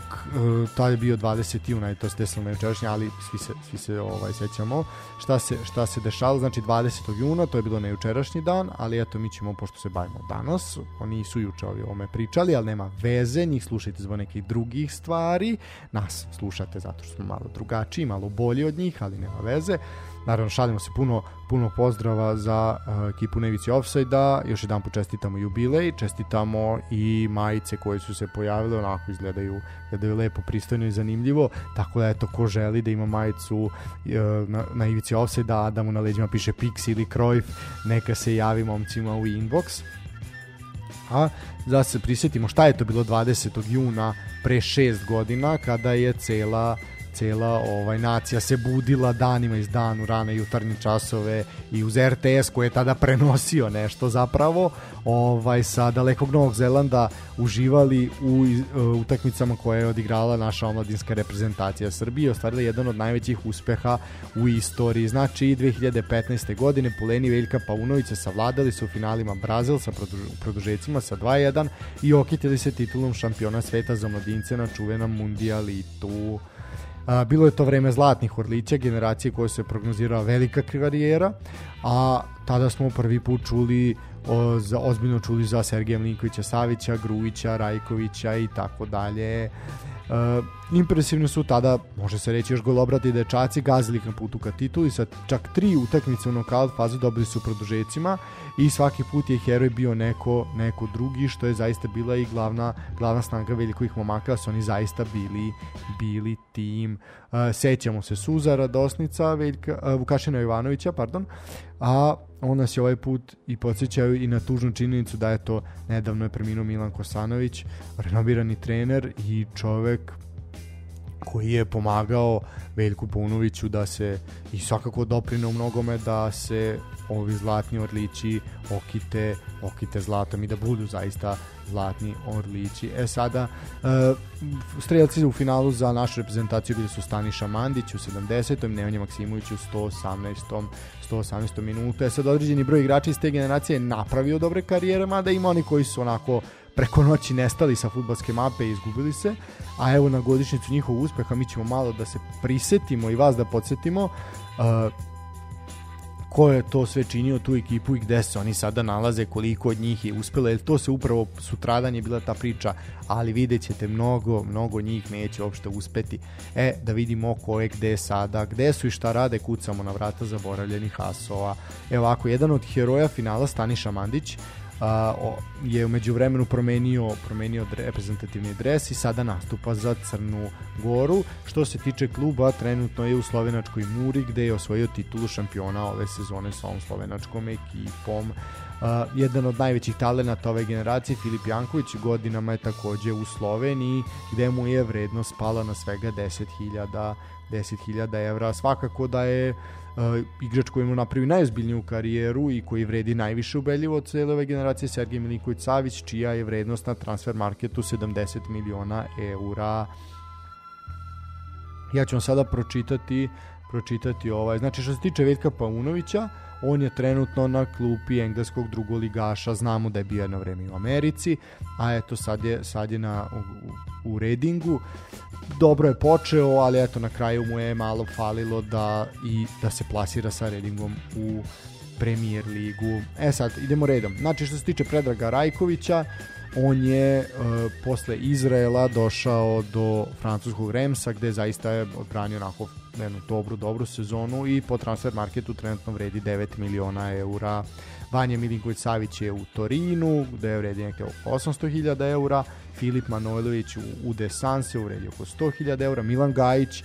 tada je bio 20. juna i to se desilo na jučerašnje, ali svi se, svi se ovaj, sećamo šta se, šta se dešalo, znači 20. juna, to je bilo na jučerašnji dan, ali eto mi ćemo, pošto se bavimo danas, oni su juče ovi ome pričali, ali nema veze, njih slušajte zbog nekih drugih stvari, nas slušate zato što smo malo drugačiji, malo bolji od njih, ali nema veze. Naravno, šalimo se puno, puno pozdrava za uh, ekipu Nevici Offside-a, još jedan počestitamo jubilej, čestitamo i majice koje su se pojavile, onako izgledaju, izgledaju lepo, pristojno i zanimljivo, tako da eto, ko želi da ima majicu uh, na, na Ivici Offside-a, da mu na leđima piše Pix ili Cruyff, neka se javi momcima u inbox. A da se prisjetimo šta je to bilo 20. juna pre 6 godina kada je cela uh, cela ovaj nacija se budila danima iz danu rane jutarnje časove i uz RTS koji je tada prenosio nešto zapravo ovaj sa dalekog Novog Zelanda uživali u uh, utakmicama koje je odigrala naša omladinska reprezentacija Srbije ostvarila jedan od najvećih uspeha u istoriji znači 2015. godine Puleni Veljka Paunovića savladali su u finalima Brazil sa produžecima sa 2-1 i okitili se titulom šampiona sveta za mladince na čuvenom mundialitu A, bilo je to vreme zlatnih Orlića, generacije koje se prognozirala velika karijera, a tada smo prvi put čuli o, za, ozbiljno čuli za Sergeja Mlinkovića Savića, Grujića, Rajkovića i tako dalje. Uh, impresivni su tada, može se reći još golobrati dečaci, gazili na putu ka tituli. Sa čak tri utakmice u nokaut fazu dobili su produžecima i svaki put je heroj bio neko, neko drugi što je zaista bila i glavna, glavna snaga velikih momaka su oni zaista bili, bili tim. Uh, sećamo se Suza Radosnica Veljka, uh, Vukašina Jovanovića pardon, a on nas je ovaj put i podsjećaju i na tužnu činjenicu da je to nedavno je preminuo Milan Kosanović, renomirani trener i čovek koji je pomagao Veljku Paunoviću da se i svakako doprine u mnogome da se ovi zlatni orlići okite, okite zlatom i da budu zaista zlatni orlići. E sada, e, strelci u finalu za našu reprezentaciju bili su Staniša Mandić u 70. Nemanja Maksimović u 118. 118 minuta. Sad određeni broj igrača iz te generacije napravio dobre karijere, mada ima oni koji su onako preko noći nestali sa futbalske mape i izgubili se, a evo na godišnicu njihovog uspeha mi ćemo malo da se prisetimo i vas da podsjetimo uh, ko je to sve činio tu ekipu i gde se oni sada nalaze, koliko od njih je uspelo, jer to se upravo sutradan je bila ta priča, ali vidjet ćete mnogo, mnogo njih neće uopšte uspeti. E, da vidimo ko je gde sada, gde su i šta rade, kucamo na vrata zaboravljenih asova. Evo ovako, jedan od heroja finala Staniša Mandić, a, o, je umeđu vremenu promenio, promenio reprezentativni dres i sada nastupa za Crnu Goru. Što se tiče kluba, trenutno je u slovenačkoj Muri gde je osvojio titulu šampiona ove sezone sa ovom slovenačkom ekipom. Uh, jedan od najvećih talenata ove generacije, Filip Janković, godinama je takođe u Sloveniji, gde mu je vrednost spala na svega 10.000 10.000 evra. Svakako da je igrač koji mu napravi najozbiljniju karijeru i koji vredi najviše ubedljivo od cele ove generacije Sergej Milinković Savić, čija je vrednost na transfer marketu 70 miliona eura. Ja ću vam sada pročitati pročitati ovaj. Znači što se tiče Veljka Paunovića, on je trenutno na klupi engleskog drugoligaša, znamo da je bio jedno vreme u Americi, a eto sad je, sad je na, u, u Redingu dobro je počeo, ali eto na kraju mu je malo falilo da i da se plasira sa Redingom u Premier ligu. E sad, idemo redom. Znači što se tiče Predraga Rajkovića, on je uh, posle Izraela došao do francuskog Remsa gde zaista je odbranio onako jednu dobru, dobru sezonu i po transfer marketu trenutno vredi 9 miliona eura. Vanja Milinković Savić je u Torinu, gde vredi neke oko 800.000 eura, Filip Manojlović u, u Desanse vredi oko 100.000 eura, Milan Gajić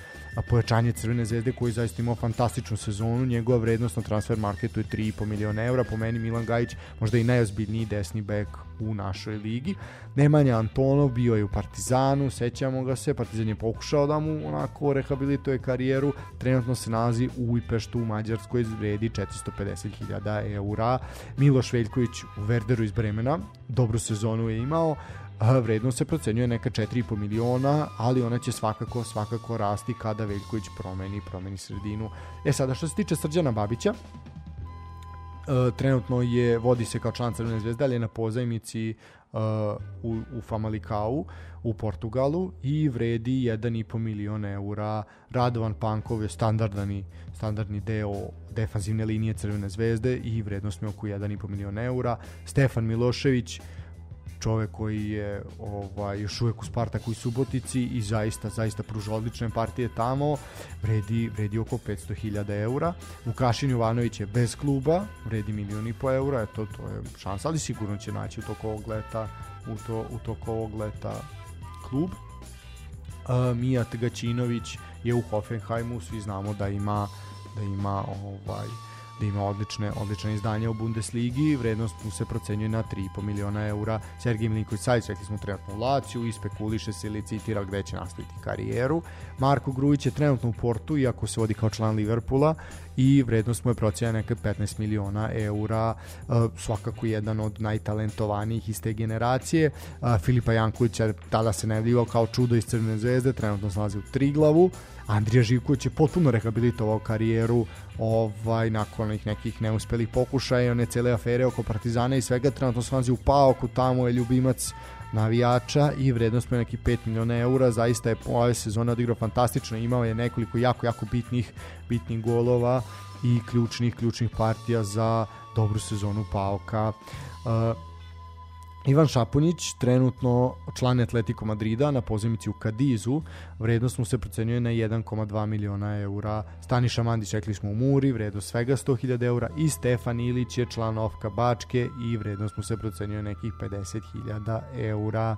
pojačanje Crvene zvezde koji zaista imao fantastičnu sezonu, njegova vrednost na transfer marketu je 3,5 miliona eura, po meni Milan Gajić možda i najozbiljniji desni bek u našoj ligi. Nemanja Antonov bio je u Partizanu, sećamo ga se, Partizan je pokušao da mu onako rehabilituje karijeru, trenutno se nalazi u Ujpeštu u Mađarskoj, vredi 450.000 eura. Miloš Veljković u Verderu iz Bremena, dobru sezonu je imao, vrednost se procenjuje neka 4,5 miliona, ali ona će svakako, svakako rasti kada Veljković promeni, promeni sredinu. E sada, što se tiče Srđana Babića, Uh, trenutno je vodi se kao član Crvene zvezde, ali je na pozajmici uh, u, u Famalicao u Portugalu i vredi 1,5 milion eura. Radovan Pankov je standardni, standardni deo defanzivne linije Crvene zvezde i vrednost mi oko 1,5 milion eura. Stefan Milošević čovek koji je ovaj, još uvek u Spartaku i Subotici i zaista, zaista pruža odlične partije tamo, vredi, vredi oko 500.000 eura. Vukašin Jovanović je bez kluba, vredi milion i po eura, eto, to je šansa, ali sigurno će naći u toku ovog leta, u, to, u toku ovog leta klub. Uh, Mijat Gaćinović je u Hoffenheimu, svi znamo da ima da ima ovaj da ima odlične, odlične izdanje u Bundesligi, vrednost mu se procenjuje na 3,5 miliona eura. Sergej Milinković Savić, rekli smo trenutno u Laciju, i spekuliše se ili citira gde će nastaviti karijeru. Marko Grujić je trenutno u Portu, iako se vodi kao član Liverpoola i vrednost mu je procenjena neka 15 miliona eura, uh, svakako jedan od najtalentovanijih iz te generacije. Uh, Filipa Jankovića tada se najavljivao kao čudo iz Crvene zvezde, trenutno se nalazi u Triglavu. Andrija Živković je potpuno rehabilitovao karijeru ovaj, nakon onih nekih neuspelih pokušaja, one cele afere oko Partizana i svega, trenutno se u Paoku, tamo je ljubimac navijača i vrednost mu je neki 5 miliona eura, zaista je ove sezone odigrao fantastično, imao je nekoliko jako, jako bitnih, bitnih golova i ključnih, ključnih partija za dobru sezonu Paoka. Uh, Ivan Šapunić, trenutno član Atletico Madrida na pozemici u Kadizu, vrednost mu se procenjuje na 1,2 miliona eura. Staniša Mandić, rekli smo u Muri, vrednost svega 100.000 eura i Stefan Ilić je član Ofka Bačke i vrednost mu se procenjuje nekih 50.000 eura.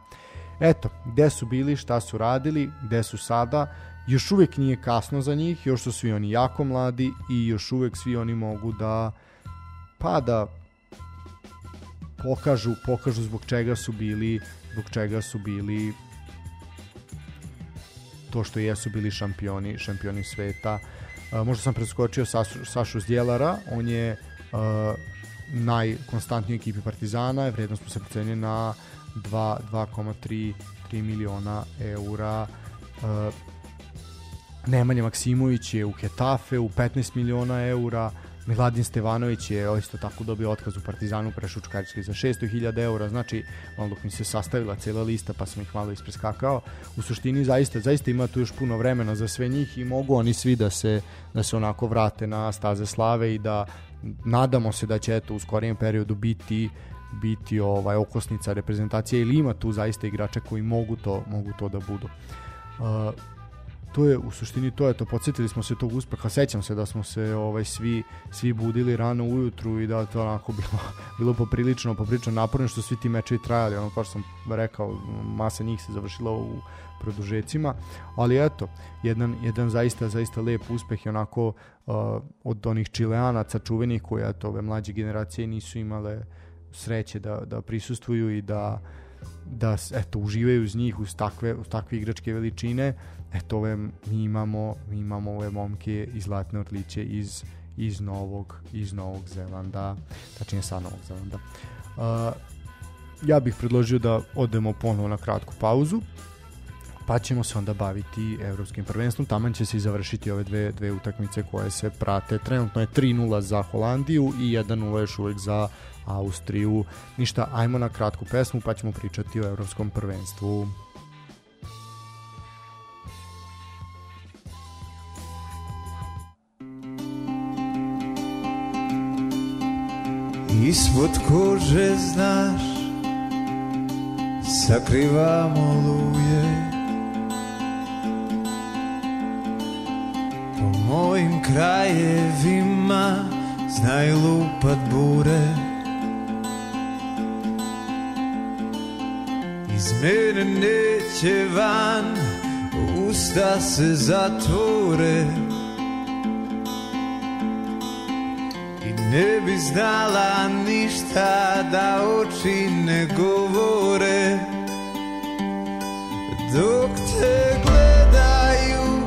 Eto, gde su bili, šta su radili, gde su sada, još uvek nije kasno za njih, još su svi oni jako mladi i još uvek svi oni mogu da pa da pokažu, pokažu zbog čega su bili zbog čega su bili to što jesu bili šampioni, šampioni sveta. Uh, možda sam preskočio Sašu, Sašu Zdjelara, on je uh, najkonstantniji ekipi Partizana, vrednost mu se procenje na 2,3 miliona eura. Uh, Nemanja Maksimović je u Hetafe u 15 miliona eura, Miladin Stevanović je isto tako dobio otkaz u Partizanu, prešao Čukarički za 600.000 eura, znači malo dok mi se sastavila cela lista pa sam ih malo ispreskakao. U suštini zaista, zaista ima tu još puno vremena za sve njih i mogu oni svi da se, da se onako vrate na staze slave i da nadamo se da će eto u skorijem periodu biti biti ovaj okosnica reprezentacije ili ima tu zaista igrača koji mogu to mogu to da budu. Uh, to je u suštini to je to podsetili smo se tog uspeha sećam se da smo se ovaj svi svi budili rano ujutru i da to onako bilo bilo poprilično poprilično naporno što svi ti mečevi trajali ono kao što sam rekao masa njih se završila u produžecima ali eto jedan jedan zaista zaista lep uspeh i onako uh, od onih čileanaca čuvenih koji eto ove mlađe generacije nisu imale sreće da da prisustvuju i da da eto uživaju uz njih uz takve uz takve igračke veličine eto ove mi imamo mi imamo ove momke iz Zlatne odličje iz iz Novog iz Novog Zelanda tačnije sa Novog Zelanda uh, ja bih predložio da odemo ponovo na kratku pauzu pa ćemo se onda baviti evropskim prvenstvom. Taman će se i završiti ove dve, dve utakmice koje se prate. Trenutno je 3-0 za Holandiju i 1-0 još uvek za Austriju. Ništa, ajmo na kratku pesmu pa ćemo pričati o evropskom prvenstvu. Ispod kože znaš Sakrivamo luje Po mojim krajevima Znaju lupat bure. Iz mene neće van Usta se zatvore Ne bi znala ništa da oči ne govore. Dok te gledaju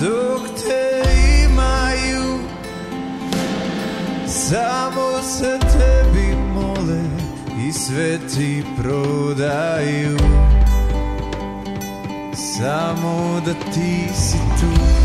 Dok te imaju Samo se tebi mole i sve ti prodaju. Samo da ti si tu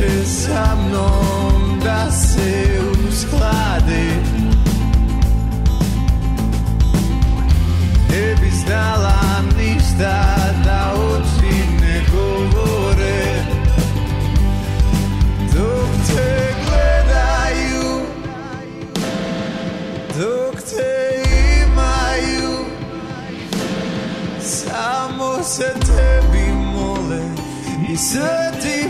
kiše sa mnom da se usklade Ne bi znala da oči ne govore. Dok te gledaju Dok te imaju Samo se tebi mole I sve ti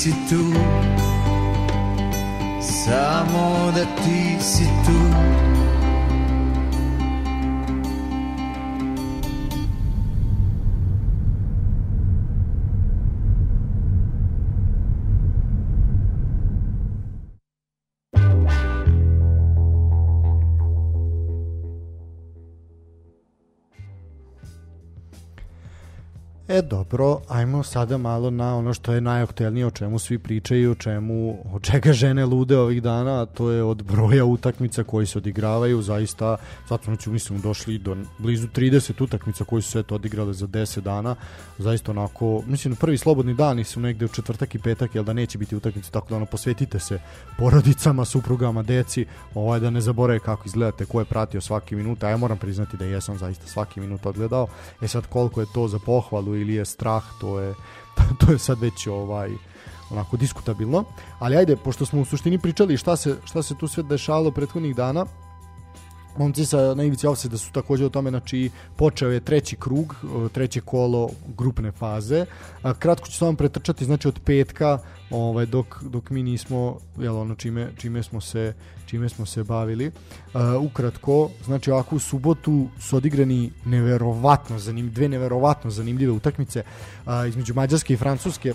si tu Samo da ti dobro, ajmo sada malo na ono što je najaktuelnije, o čemu svi pričaju, o čemu, od čega žene lude ovih dana, a to je od broja utakmica koji se odigravaju, zaista, sad smo mislim, došli do blizu 30 utakmica koji su se to odigrale za 10 dana, zaista onako, mislim, prvi slobodni dani su negde u četvrtak i petak, jel da neće biti utakmice, tako da ono, posvetite se porodicama, suprugama, deci, ovaj, da ne zaborave kako izgledate, ko je pratio svaki minut, a ja moram priznati da jesam zaista svaki minut odgledao, e sad koliko je to za pohvalu ili je strah, to je to je sad već ovaj onako diskutabilno. Ali ajde, pošto smo u suštini pričali šta se, šta se tu sve dešavalo prethodnih dana, momci sa na ivici da su takođe o tome, znači počeo je treći krug, treće kolo grupne faze. Kratko ću samo pretrčati, znači od petka ovaj dok dok mi nismo jel ono čime čime smo se čime smo se bavili. Uh, ukratko, znači ovako u subotu su odigrani neverovatno zanim dve neverovatno zanimljive utakmice između Mađarske i Francuske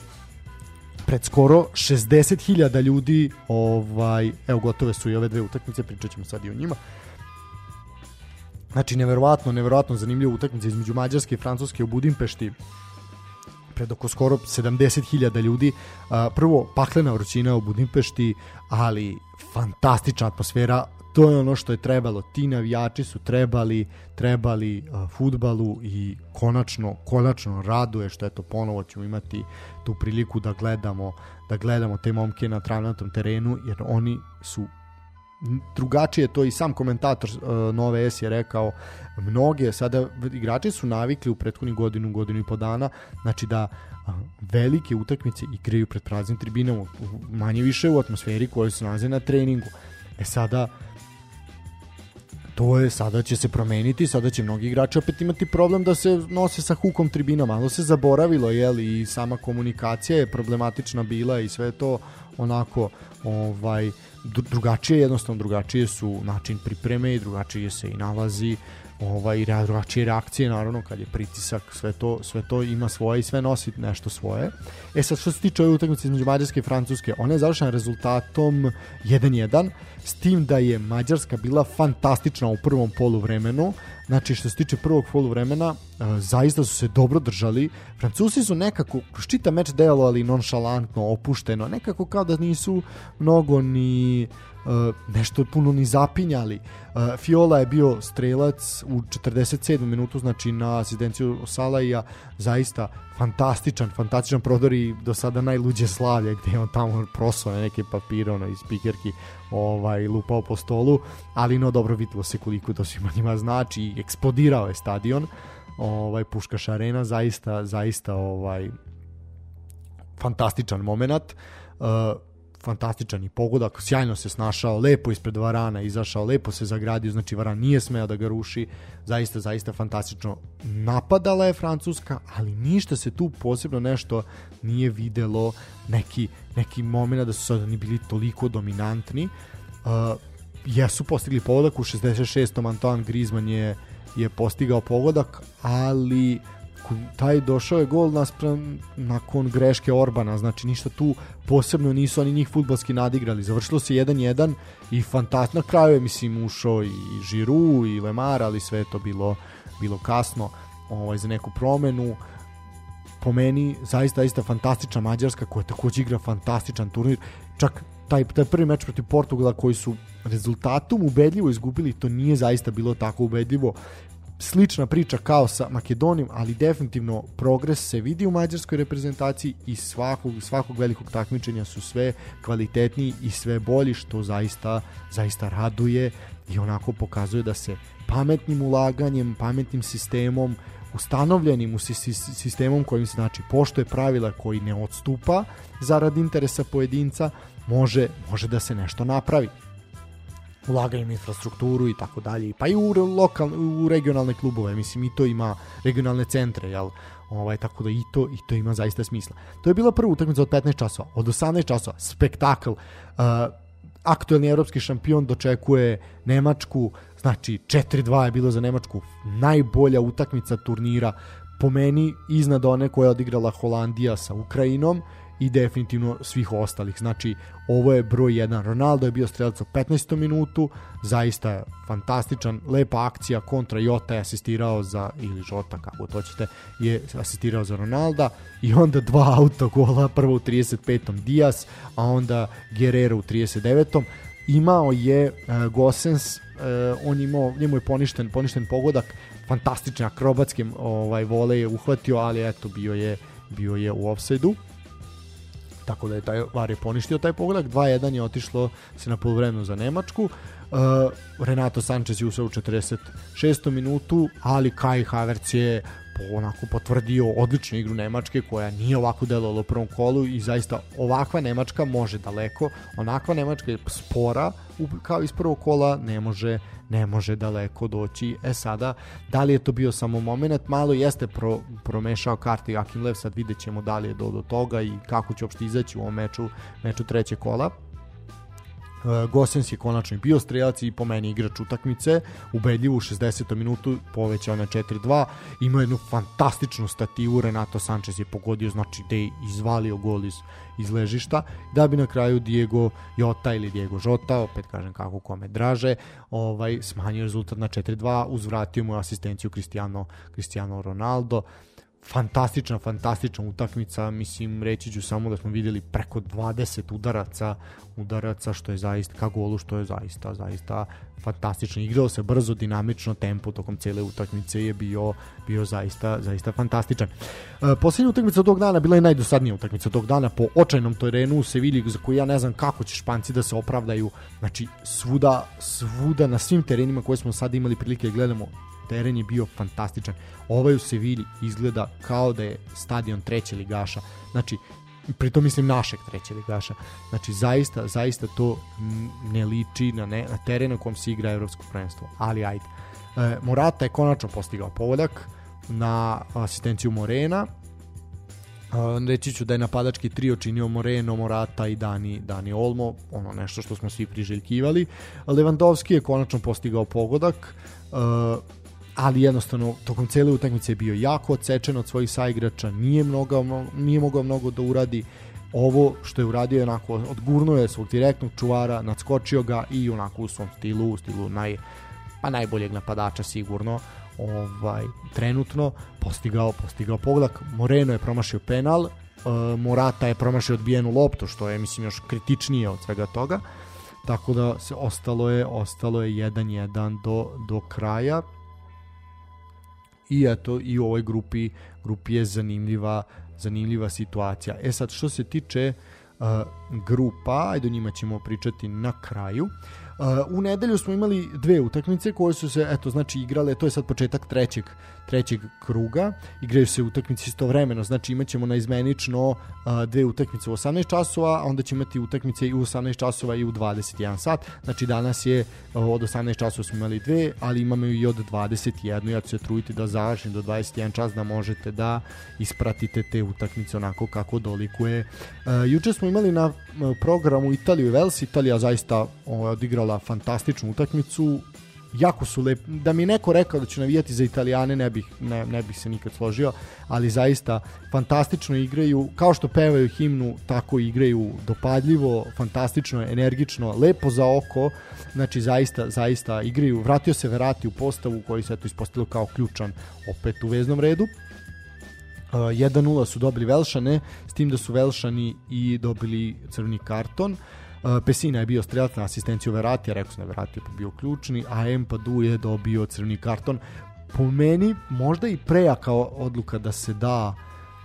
pred skoro 60.000 ljudi ovaj evo gotove su i ove dve utakmice pričat ćemo sad i o njima znači neverovatno neverovatno zanimljiva utakmica između Mađarske i Francuske u Budimpešti pred oko skoro 70.000 ljudi. Prvo, paklena vrućina u Budimpešti, ali fantastična atmosfera. To je ono što je trebalo. Ti navijači su trebali trebali futbalu i konačno konačno raduje što eto ponovo ćemo imati tu priliku da gledamo da gledamo te momke na travnatom terenu jer oni su drugačije to i sam komentator uh, Nove S je rekao mnoge sada igrači su navikli u prethodnih godinu godinu i po dana znači da uh, velike utakmice igraju pred praznim tribinama manje više u atmosferi koja se nalaze na treningu. E sada to je sada će se promeniti, sada će mnogi igrači opet imati problem da se nose sa hukom tribina, malo se zaboravilo, jel, i sama komunikacija je problematična bila i sve to onako ovaj drugačije jednostavno drugačije su način pripreme i drugačije se i nalazi ovaj drugačije reakcije naravno kad je pritisak sve to sve to ima svoje i sve nosi nešto svoje. E sad što se tiče ove utakmice između Mađarske i Francuske, ona je završena rezultatom 1:1 s tim da je Mađarska bila fantastična u prvom poluvremenu, Znači, što se tiče prvog poluvremena, uh, zaista su se dobro držali. Francuzi su nekako, kroz čita meč delovali nonšalantno, opušteno, nekako kao da nisu mnogo ni nešto puno ni zapinjali. Uh, Fiola je bio strelac u 47. minutu, znači na asistenciju Salaija, zaista fantastičan, fantastičan prodor i do sada najluđe slavlje gde je on tamo prosao na neke papire ono, iz pikerki ovaj, lupao po stolu, ali no dobro videlo se koliko to svima njima znači i eksplodirao je stadion ovaj Puškaš arena zaista zaista ovaj fantastičan moment uh, fantastičan i pogodak, sjajno se snašao, lepo ispred Varana izašao, lepo se zagradio, znači Varan nije smeo da ga ruši, zaista, zaista fantastično. Napadala je Francuska, ali ništa se tu posebno nešto nije videlo, neki, neki moment da su sad oni bili toliko dominantni. Uh, jesu postigli pogodak, u 66. Antoine Griezmann je, je postigao pogodak, ali taj došao je gol naspram nakon greške Orbana, znači ništa tu posebno nisu oni njih futbalski nadigrali. Završilo se 1-1 i fantastično na kraju je mislim ušao i Žiru i Lemar, ali sve je to bilo bilo kasno ovaj za neku promenu. Po meni zaista zaista fantastična Mađarska koja takođe igra fantastičan turnir. Čak taj, taj prvi meč protiv Portugala koji su rezultatom ubedljivo izgubili, to nije zaista bilo tako ubedljivo slična priča kao sa Makedonijom, ali definitivno progres se vidi u mađarskoj reprezentaciji i svakog, svakog velikog takmičenja su sve kvalitetniji i sve bolji, što zaista, zaista raduje i onako pokazuje da se pametnim ulaganjem, pametnim sistemom, ustanovljenim u sistemom kojim se znači poštoje pravila koji ne odstupa zarad interesa pojedinca, može, može da se nešto napravi ulaganjem infrastrukturu i tako dalje, pa i u, lokal, u regionalne klubove, mislim i to ima regionalne centre, jel? Ovaj, tako da i to, i to ima zaista smisla. To je bila prva utakmica od 15 časova. Od 18 časova, spektakl. Uh, aktuelni evropski šampion dočekuje Nemačku, znači 4-2 je bilo za Nemačku najbolja utakmica turnira po meni iznad one koja je odigrala Holandija sa Ukrajinom i definitivno svih ostalih. Znači, ovo je broj 1. Ronaldo je bio strelac u 15. minutu, zaista fantastičan, lepa akcija kontra Jota je asistirao za, ili Jota, kako to ćete, je asistirao za Ronalda i onda dva autogola, prvo u 35. Dias, a onda Guerrero u 39. Imao je uh, Gosens, uh, on imao, njemu je poništen, poništen pogodak, fantastične akrobatske ovaj, vole je uhvatio, ali eto bio je bio je u offside-u tako da je taj VAR je poništio taj pogodak, 2-1 je otišlo se na polovremenu za Nemačku. Uh, Renato Sanchez je u 46. minutu, ali Kai Havertz je onako potvrdio odličnu igru Nemačke koja nije ovako delovala u prvom kolu i zaista ovakva Nemačka može daleko, onakva Nemačka je spora kao iz prvog kola ne može ne može daleko doći. E sada, da li je to bio samo moment, malo jeste pro, promešao karti Akim Lev, sad vidjet ćemo da li je do, do toga i kako će uopšte izaći u ovom meču, meču treće kola. Uh, Gosens je konačno bio strelac i po meni igrač utakmice, ubedljivo u 60. minutu povećao na 4-2, imao jednu fantastičnu stativu, Renato Sanchez je pogodio, znači da je izvalio gol iz, iz ležišta, da bi na kraju Diego Jota ili Diego Jota, opet kažem kako kome draže, ovaj smanjio rezultat na 4-2, uzvratio mu asistenciju Cristiano, Cristiano Ronaldo, fantastična, fantastična utakmica, mislim, reći ću samo da smo videli preko 20 udaraca, udaraca što je zaista, ka golu što je zaista, zaista fantastično. Igrao se brzo, dinamično, tempo tokom cele utakmice je bio, bio zaista, zaista fantastičan. E, posljednja utakmica tog dana bila je najdosadnija utakmica tog dana po očajnom terenu u Sevilji za koju ja ne znam kako će Španci da se opravdaju. Znači, svuda, svuda na svim terenima koje smo sad imali prilike da gledamo teren je bio fantastičan. Ovaj u Sevilji izgleda kao da je stadion treće ligaša. Znači, pritom mislim našeg treće ligaša. Znači, zaista, zaista to ne liči na, ne, na teren na kom se igra evropsko prvenstvo. Ali ajde. E, Morata je konačno postigao povoljak na asistenciju Morena. E, reći ću da je napadački trio činio Moreno, Morata i Dani, Dani Olmo, ono nešto što smo svi priželjkivali. Lewandowski je konačno postigao pogodak. E, ali jednostavno tokom cele utakmice je bio jako odsečen od svojih saigrača, nije, mnogo, nije mogao mnogo da uradi. Ovo što je uradio je onako odgurnuo je svog direktnog čuvara, nadskočio ga i onako u svom stilu, u stilu naj pa najboljeg napadača sigurno ovaj trenutno postigao postigao pogodak. Moreno je promašio penal uh, Morata je promašio odbijenu loptu što je mislim još kritičnije od svega toga. Tako da se ostalo je ostalo je 1-1 do, do kraja i eto i u ovoj grupi grupi je zanimljiva zanimljiva situacija. E sad što se tiče uh, grupa, ajde o njima ćemo pričati na kraju. Uh, u nedelju smo imali dve utakmice koje su se, eto, znači igrale, to je sad početak trećeg, trećeg kruga, igraju se utakmice istovremeno, znači imaćemo izmenično dve utakmice u 18 časova, a onda ćemo imati utakmice i u 18 časova i u 21 sat, znači danas je od 18 časova smo imali dve, ali imamo i od 21, ja ću se truditi da završim do 21 čas da možete da ispratite te utakmice onako kako dolikuje. Juče smo imali na programu Italiju i Vels, Italija zaista odigrala fantastičnu utakmicu jako su lep da mi neko rekao da će navijati za Italijane ne bih, ne, ne bih se nikad složio ali zaista fantastično igraju kao što pevaju himnu tako igraju dopadljivo fantastično, energično lepo za oko. Znači zaista, zaista igraju. Vratio se Verati u postavu koji se eto ispostavilo kao ključan opet u veznom redu. Uh, 1-0 su dobili Velšane, s tim da su Velšani i dobili crveni karton. Uh, Pesina je bio strelac na asistenciju Veratija, rekao sam da Verati je bio ključni, a Empadu je dobio crveni karton. Po meni možda i prejaka odluka da se da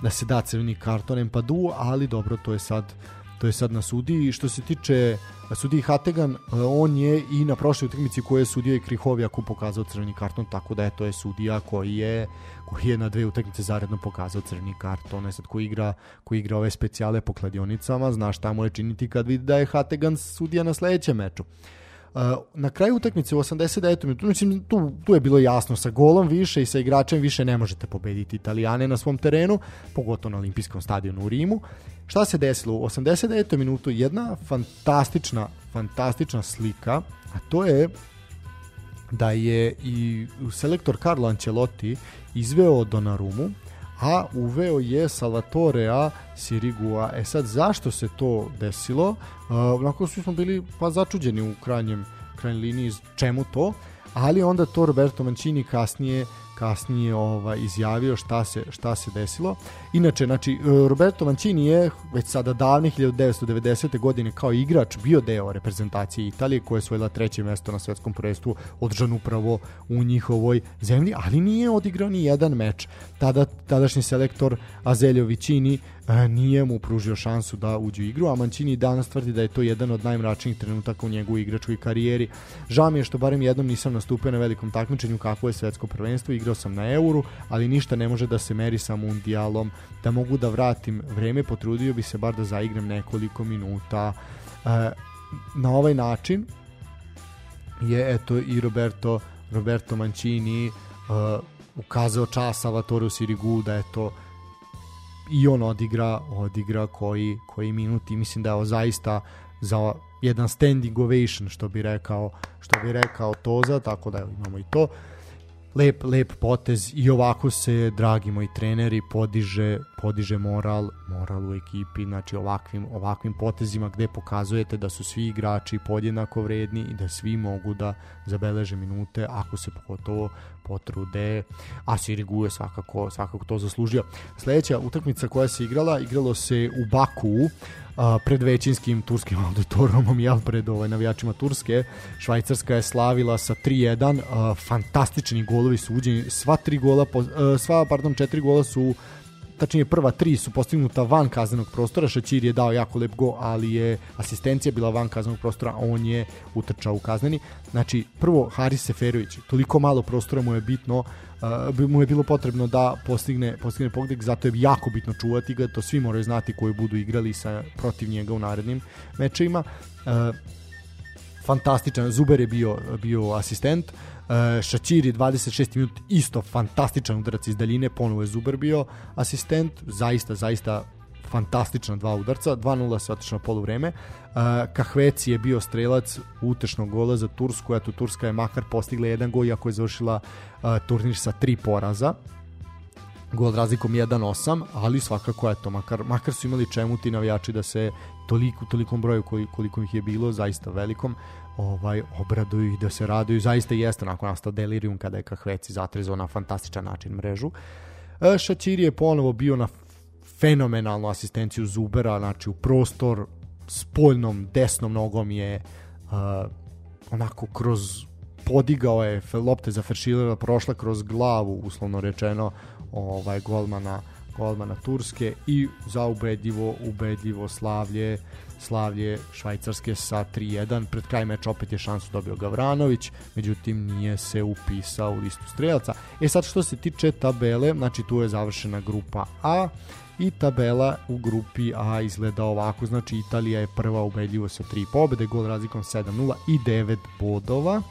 da se da crveni karton Empadu, ali dobro, to je sad to je sad na sudi. Što se tiče sudi Hategan, on je i na prošloj utakmici koje je sudio i Krihovjaku pokazao crveni karton, tako da je to je sudija koji je koji je na dve utakmice zaredno pokazao crveni karton, je sad ko igra, ko igra ove specijale po kladionicama, zna šta mu je činiti kad vidi da je Hategan sudija na sledećem meču. Uh, na kraju utakmice u 89. minutu, mislim, tu, tu je bilo jasno, sa golom više i sa igračem više ne možete pobediti Italijane na svom terenu, pogotovo na olimpijskom stadionu u Rimu. Šta se desilo? U 89. minutu jedna fantastična, fantastična slika, a to je da je i selektor Carlo Ancelotti izveo Donarumu, a uveo je Salvatorea Sirigua. E sad, zašto se to desilo? Uh, onako svi smo bili pa začuđeni u krajnjem, krajnjem liniji čemu to, ali onda to Roberto Mancini kasnije kasnije ovaj izjavio šta se šta se desilo. Inače, znači Roberto Mancini je već sada davne 1990. godine kao igrač bio deo reprezentacije Italije koja je osvojila treće mesto na svetskom prvenstvu održan upravo u njihovoj zemlji, ali nije odigrao ni jedan meč. Tada tadašnji selektor Azelio Vicini E, nije mu pružio šansu da uđe u igru, a Mancini danas tvrdi da je to jedan od najmračnijih trenutaka u njegovoj igračkoj karijeri. Žao mi je što barem jednom nisam nastupio na velikom takmičenju kako je svetsko prvenstvo, igrao sam na Euru, ali ništa ne može da se meri sa mundijalom. Da mogu da vratim vreme, potrudio bi se bar da zaigram nekoliko minuta. E, na ovaj način je eto i Roberto Roberto Mancini uh, ukazao čas Salvatoru Sirigu da je to i on odigra, odigra koji, koji minut i mislim da je zaista za jedan standing ovation što bi rekao što bi rekao Toza, tako da imamo i to lep, lep potez i ovako se, dragi moji treneri, podiže, podiže moral, moral u ekipi, znači ovakvim, ovakvim potezima gde pokazujete da su svi igrači podjednako vredni i da svi mogu da zabeleže minute ako se pogotovo potrude, a Sirigu je svakako, svakako to zaslužio. Sledeća utakmica koja se igrala, igralo se u Baku, a, pred većinskim turskim auditorumom, jel, pred ovaj, navijačima Turske. Švajcarska je slavila sa 3-1, fantastični golovi su uđeni, sva tri gola, a, sva, pardon, četiri gola su tačnije prva tri su postignuta van kaznenog prostora, Šaćir je dao jako lep go, ali je asistencija bila van kaznenog prostora, on je utrčao u kazneni. Znači, prvo Haris Seferović, toliko malo prostora mu je bitno, uh, mu je bilo potrebno da postigne, postigne pogodak, zato je jako bitno čuvati ga, to svi moraju znati koji budu igrali sa protiv njega u narednim mečevima. Uh, fantastičan, Zuber je bio, bio asistent, Uh, Šačiri 26 minut isto fantastičan udarac iz daljine, ponovo je Zuber bio asistent, zaista, zaista fantastična dva udarca, 2-0 se otišlo na polu vreme. Uh, Kahveci je bio strelac utešnog gola za Tursku, eto Turska je makar postigla jedan gol, iako je završila uh, turnir sa tri poraza. gol razlikom 1-8, ali svakako eto, makar, makar su imali čemu ti navijači da se toliko, tolikom broju koji, koliko ih je bilo, zaista velikom, ovaj obraduju ih da se raduju, zaista jeste onako nastao delirium kada je Kahveci zatrezao na fantastičan način mrežu. E, Šačiri je ponovo bio na fenomenalnu asistenciju Zubera, znači u prostor spoljnom desnom nogom je uh, onako kroz podigao je lopte za Feršilera prošla kroz glavu uslovno rečeno ovaj golmana golmana Turske i za ubedljivo ubedljivo slavlje slavlje Švajcarske sa 3-1 pred kraj meča opet je šansu dobio Gavranović međutim nije se upisao u listu strelca. E sad što se tiče tabele znači tu je završena grupa A i tabela u grupi A izgleda ovako, znači Italija je prva ubedljivo sa tri pobede, gol razlikom 7-0 i 9 bodova.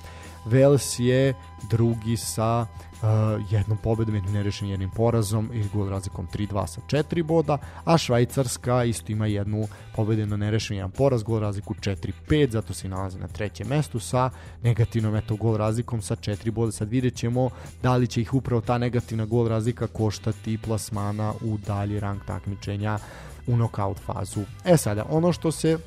Vels je drugi sa uh, jednom pobedom, jednim nerešenim jednim porazom i gol razlikom 3-2 sa 4 boda, a Švajcarska isto ima jednu pobedu na nerešen jedan poraz, gol razliku 4-5, zato se nalazi na trećem mestu sa negativnom eto gol razlikom sa 4 boda. Sad vidjet ćemo da li će ih upravo ta negativna gol razlika koštati plasmana u dalji rang takmičenja u knockout fazu. E sada, ono što se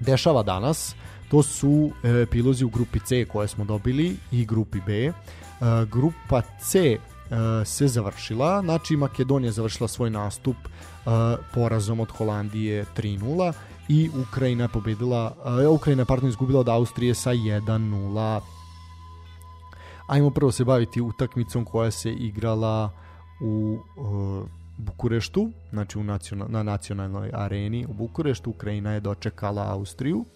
dešava danas, to su epilozi u grupi C koje smo dobili i grupi B. E, grupa C e, se završila, znači Makedonija završila svoj nastup e, porazom od Holandije 3-0 i Ukrajina je pobedila, Ukrajina je pardon izgubila od Austrije sa 1-0. Ajmo prvo se baviti utakmicom koja se igrala u Bukureštu, znači u nacional, na nacionalnoj areni u Bukureštu. Ukrajina je dočekala Austriju. Uh,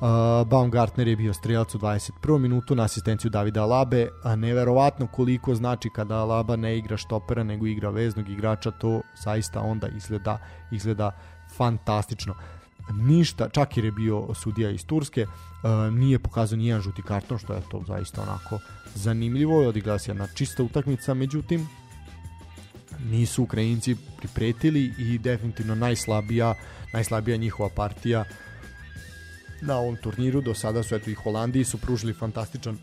Uh, Baumgartner je bio strelac u 21. minutu na asistenciju Davida Alabe, a neverovatno koliko znači kada Alaba ne igra štopera nego igra veznog igrača, to zaista onda izgleda, izgleda fantastično ništa, čak jer je bio sudija iz Turske, uh, nije pokazao nijedan žuti karton, što je to zaista onako zanimljivo, je odigrala se jedna čista utakmica, međutim, nisu Ukrajinci pripretili i definitivno najslabija, najslabija njihova partija uh, na ovom turniru. Do sada su eto i Holandiji su pružili fantastičan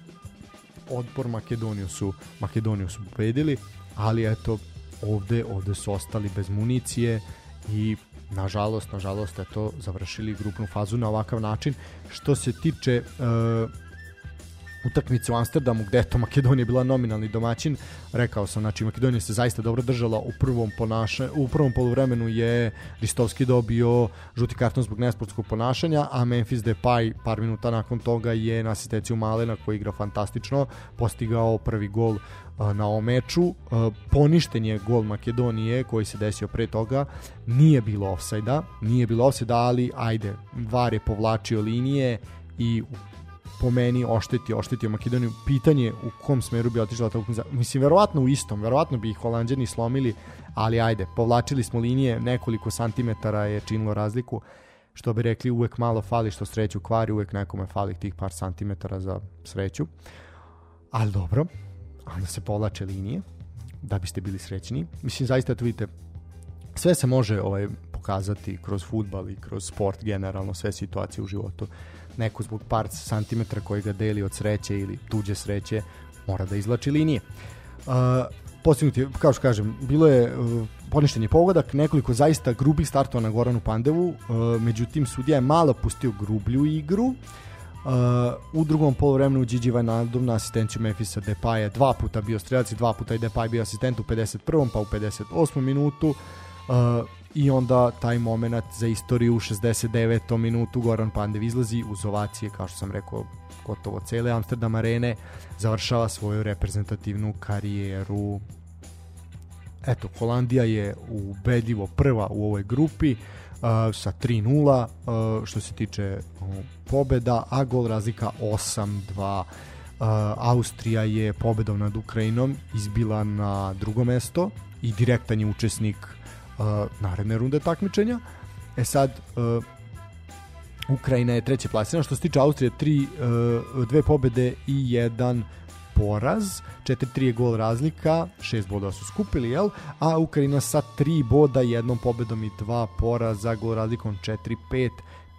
odpor Makedoniju su Makedoniju su pobedili, ali eto ovde ovde su ostali bez municije i nažalost, nažalost eto završili grupnu fazu na ovakav način. Što se tiče uh, utakmice u Amsterdamu gde to Makedonija bila nominalni domaćin, rekao sam, znači Makedonija se zaista dobro držala u prvom ponaša, u prvom poluvremenu je Ristovski dobio žuti karton zbog nesportskog ponašanja, a Memphis Depay par minuta nakon toga je na asistenciju Malena koji igra fantastično postigao prvi gol na ovom meču. Poništen je gol Makedonije koji se desio pre toga. Nije bilo ofsajda, nije bilo ofsajda, ali ajde, VAR je povlačio linije i u po meni ošteti, oštetio Makedoniju. Pitanje u kom smeru bi otišla ta utakmica. Mislim, verovatno u istom, verovatno bi ih Holandjani slomili, ali ajde, povlačili smo linije, nekoliko santimetara je činilo razliku. Što bi rekli, uvek malo fali što sreću kvari, uvek nekome fali tih par santimetara za sreću. Ali dobro, onda se povlače linije da biste bili srećni. Mislim, zaista to vidite, sve se može ovaj pokazati kroz futbal i kroz sport generalno, sve situacije u životu neko zbog par santimetra koji ga deli od sreće ili tuđe sreće mora da izlači linije. Uh, postignuti, kao što kažem, bilo je uh, poništen je pogodak, nekoliko zaista grubih startova na Goranu Pandevu, uh, međutim sudija je malo pustio grublju igru, Uh, u drugom polovremenu Gigi Wijnaldum na asistenciju Memphisa Depaja dva puta bio strelac i dva puta i Depay bio asistent u 51. pa u 58. minutu uh, i onda taj moment za istoriju u 69. minutu Goran Pandev izlazi uz ovacije, kao što sam rekao, gotovo cele Amsterdam arene, završava svoju reprezentativnu karijeru. Eto, Holandija je ubedljivo prva u ovoj grupi uh, sa 3-0 uh, što se tiče uh, pobeda, a gol razlika 8-2. Uh, Austrija je pobedom nad Ukrajinom izbila na drugo mesto i direktan je učesnik uh, naredne runde takmičenja. E sad, uh, Ukrajina je treće plasirana, što se tiče Austrije, tri, uh, dve pobede i jedan poraz, 4-3 je gol razlika, 6 boda su skupili, jel? A Ukrajina sa 3 boda, jednom pobedom i dva poraza, gol razlikom 4-5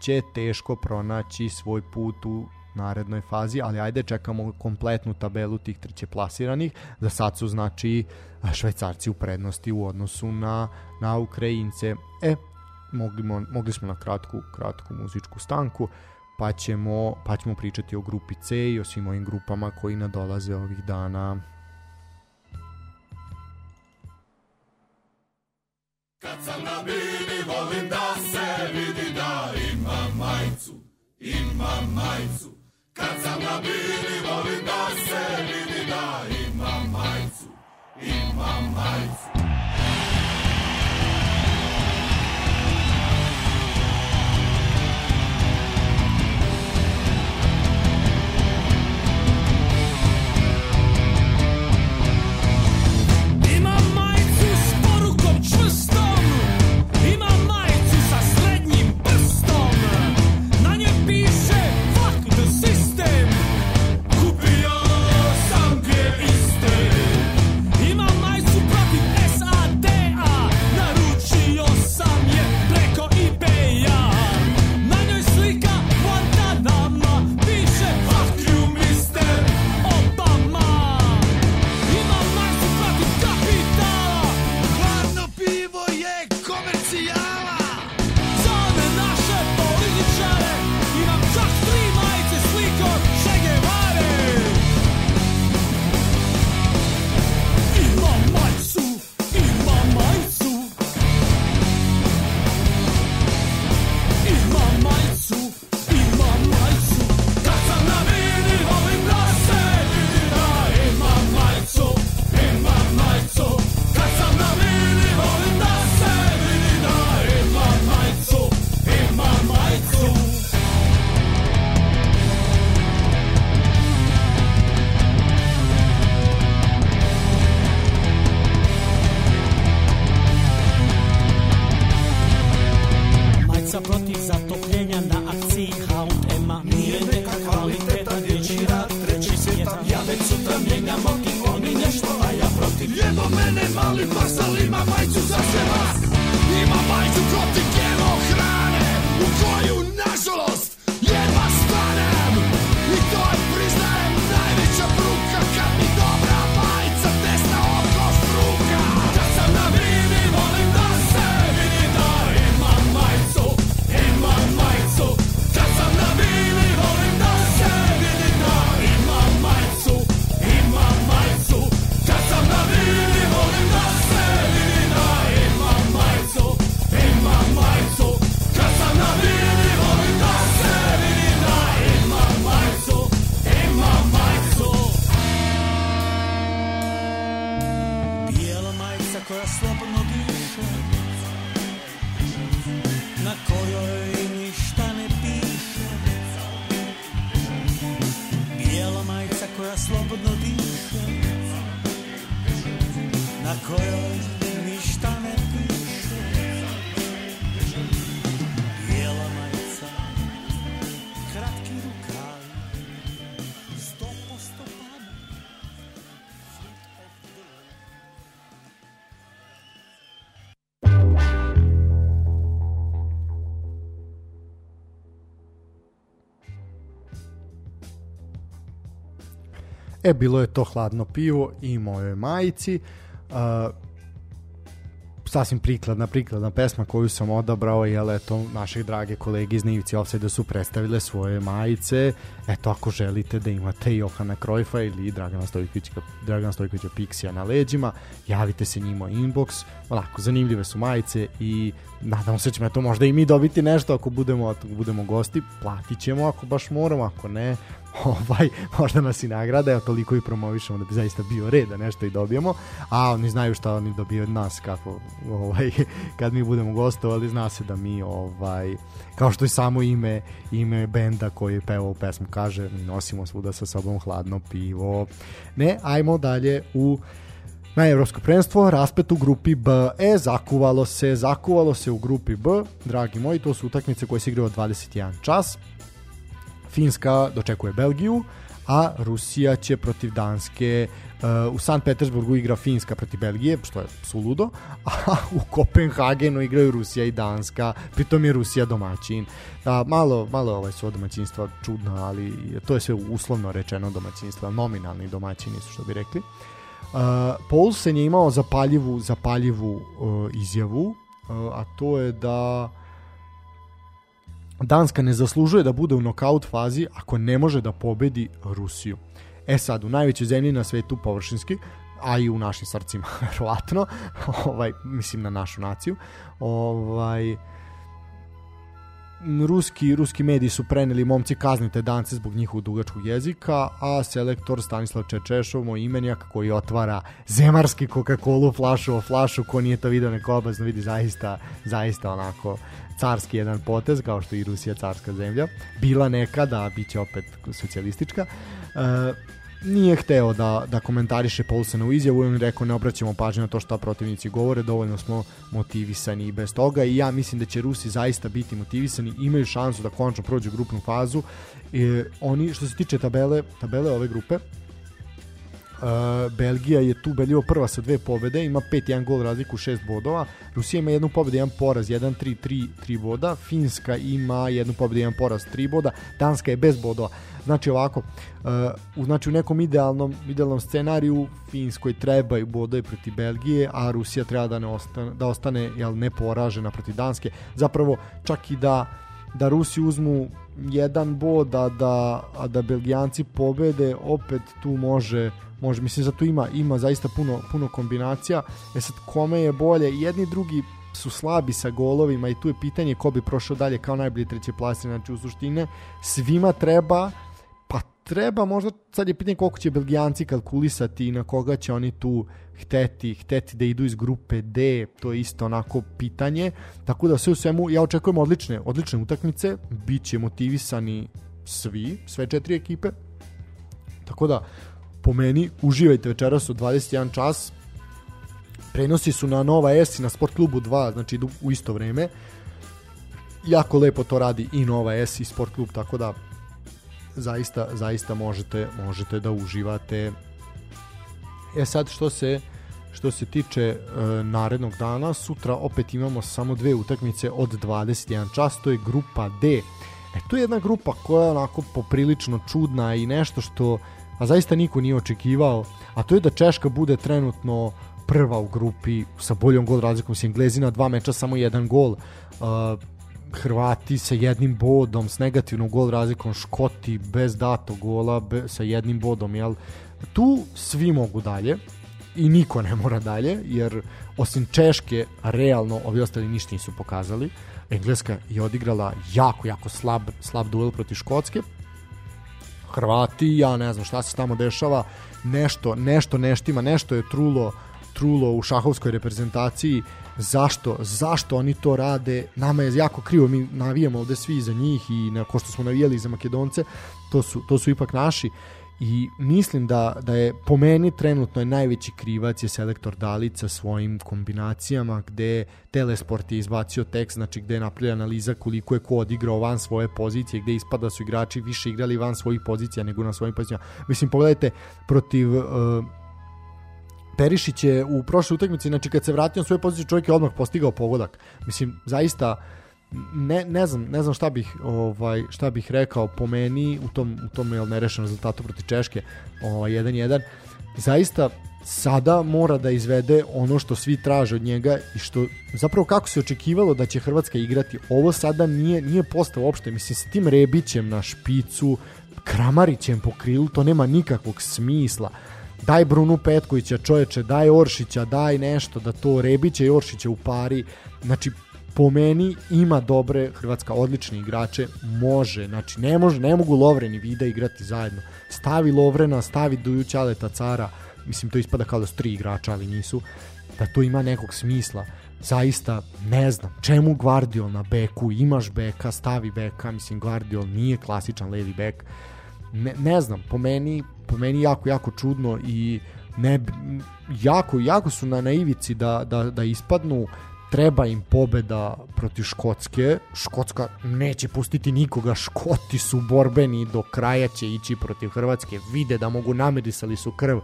će teško pronaći svoj put u narednoj fazi, ali ajde čekamo kompletnu tabelu tih treće plasiranih. Za sad su znači švajcarci u prednosti u odnosu na, na Ukrajince. E, mogli, mogli smo na kratku, kratku muzičku stanku pa ćemo, pa ćemo pričati o grupi C i o svim ovim grupama koji nadolaze ovih dana. Kad sam na bini volim da se vidi da imam majicu, imam majicu. Kad sam na bini volim da se vidi da imam majicu, imam majicu. E, bilo je to hladno pivo i mojoj majici. Uh, sasvim prikladna, prikladna pesma koju sam odabrao, jel, eto, naših drage kolege iz Nivici Offside su predstavile svoje majice. Eto, ako želite da imate Johana Krojfa ili Dragana Stojkovića, Dragana Stojkovića Pixija na leđima, javite se njima inbox. Onako, zanimljive su majice i nadamo se da ćemo to možda i mi dobiti nešto ako budemo, ako budemo gosti. Platit ćemo ako baš moramo, ako ne, ovaj, možda nas i nagrade, evo toliko i promovišemo da bi zaista bio red da nešto i dobijemo, a oni znaju šta oni dobiju od nas kako, ovaj, kad mi budemo gostovali, zna se da mi ovaj, kao što i samo ime ime benda koji je pevao pesmu kaže, nosimo svuda sa sobom hladno pivo. Ne, ajmo dalje u na evropsko prvenstvo, raspet u grupi B. E, zakuvalo se, zakuvalo se u grupi B, dragi moji, to su utakmice koje se igraju 21 čas. Finska dočekuje Belgiju, a Rusija će protiv Danske uh, u Sankt Petersburgu igra Finska protiv Belgije, što je suludo, a u Kopenhagenu igraju Rusija i Danska, pritom je Rusija domaćin. Malo, malo ovaj su domaćinstva čudno, ali to je sve uslovno rečeno domaćinstva, nominalni domaćini su što bi rekli. Uh, Paulsen je imao zapaljivu, zapaljivu uh, izjavu, uh, a to je da Danska ne zaslužuje da bude u nokaut fazi ako ne može da pobedi Rusiju. E sad, u najvećoj zemlji na svetu površinski, a i u našim srcima, verovatno, ovaj, mislim na našu naciju, ovaj, ruski, ruski mediji su preneli momci kaznite dance zbog njihovog dugačkog jezika, a selektor Stanislav Čečešov, moj imenjak, koji otvara zemarski Coca-Cola flašu o flašu, ko nije to video neko obazno vidi zaista, zaista onako carski jedan potez, kao što i Rusija carska zemlja, bila nekada, a bit će opet socijalistička. E, nije hteo da, da komentariše Paulsenu izjavu i on rekao ne obraćamo pažnju na to šta protivnici govore, dovoljno smo motivisani i bez toga i ja mislim da će Rusi zaista biti motivisani, imaju šansu da konačno prođu grupnu fazu. E, oni, što se tiče tabele, tabele ove grupe, Uh, Belgija je tu beljivo prva sa dve pobede, ima 5-1 gol razliku, 6 bodova. Rusija ima jednu pobedu, jedan poraz, 1-3, 3, 3 boda. Finska ima jednu pobedu, jedan poraz, 3 boda. Danska je bez bodova. Znači ovako, uh, znači u nekom idealnom, idealnom scenariju Finskoj trebaju bodovi protiv Belgije, a Rusija treba da, ne ostane, da ostane jel, neporažena protiv Danske. Zapravo čak i da da Rusi uzmu jedan bod, a da, a da Belgijanci pobede, opet tu može može, mislim, zato ima, ima zaista puno, puno kombinacija. E sad, kome je bolje? Jedni drugi su slabi sa golovima i tu je pitanje ko bi prošao dalje kao najbolji treće plasir. Znači, u suštine, svima treba pa treba možda, sad je pitanje koliko će Belgijanci kalkulisati i na koga će oni tu hteti, hteti da idu iz grupe D, to je isto onako pitanje, tako da sve u svemu ja očekujem odlične, odlične utakmice, bit će motivisani svi, sve četiri ekipe, tako da po meni, uživajte večeras u 21 čas, prenosi su na Nova S i na Sport klubu 2, znači idu u isto vreme, jako lepo to radi i Nova S i Sport klub, tako da zaista, zaista možete, možete da uživate. E sad što se što se tiče e, narednog dana, sutra opet imamo samo dve utakmice od 21 čas, to je grupa D. E, to je jedna grupa koja je onako poprilično čudna i nešto što a zaista niko nije očekivao, a to je da Češka bude trenutno prva u grupi sa boljom gol razlikom s Englezina, dva meča samo jedan gol. Uh, Hrvati sa jednim bodom, s negativnom gol razlikom, Škoti bez dato gola, be, sa jednim bodom, jel? Tu svi mogu dalje i niko ne mora dalje, jer osim Češke, realno ovi ostali ništa nisu pokazali. Engleska je odigrala jako, jako slab, slab duel protiv Škotske, Hrvati, ja ne znam šta se tamo dešava, nešto, nešto neštima, nešto je trulo, trulo u šahovskoj reprezentaciji, zašto, zašto oni to rade, nama je jako krivo, mi navijamo ovde svi za njih i na ko što smo navijali za Makedonce, to su, to su ipak naši i mislim da, da je po meni trenutno je najveći krivac je selektor Dalica svojim kombinacijama gde Telesport je izbacio tekst, znači gde je napravlja analiza koliko je ko odigrao van svoje pozicije, gde ispada su igrači više igrali van svojih pozicija nego na svojim pozicijama. Mislim, pogledajte, protiv uh, Perišić je u prošloj utakmici, znači kad se vratio na svoje pozicije, čovjek je odmah postigao pogodak. Mislim, zaista uh, ne, ne znam, ne znam šta bih ovaj šta bih rekao po meni u tom u tom jel nerešenom rezultatu protiv Češke, ovaj 1:1. Zaista sada mora da izvede ono što svi traže od njega i što zapravo kako se očekivalo da će Hrvatska igrati. Ovo sada nije nije postao uopšte, mislim sa tim Rebićem na špicu, Kramarićem po krilu, to nema nikakvog smisla. Daj Brunu Petkovića, čoveče, daj Oršića, daj nešto da to Rebića i Oršića u pari. Znači, po meni ima dobre Hrvatska odlični igrače, može, znači ne može, ne mogu Lovren i Vida igrati zajedno. Stavi Lovrena, stavi Duju Ćaleta Cara, mislim to ispada kao da su tri igrača, ali nisu, da to ima nekog smisla. Zaista ne znam čemu Guardiol na beku, imaš beka, stavi beka, mislim Guardiol nije klasičan levi bek. Ne, ne znam, po meni, po meni jako, jako čudno i ne, jako, jako su na naivici da, da, da ispadnu treba im pobeda protiv Škotske. Škotska neće pustiti nikoga, Škoti su borbeni, do kraja će ići protiv Hrvatske, vide da mogu, namirisali su krv, uh,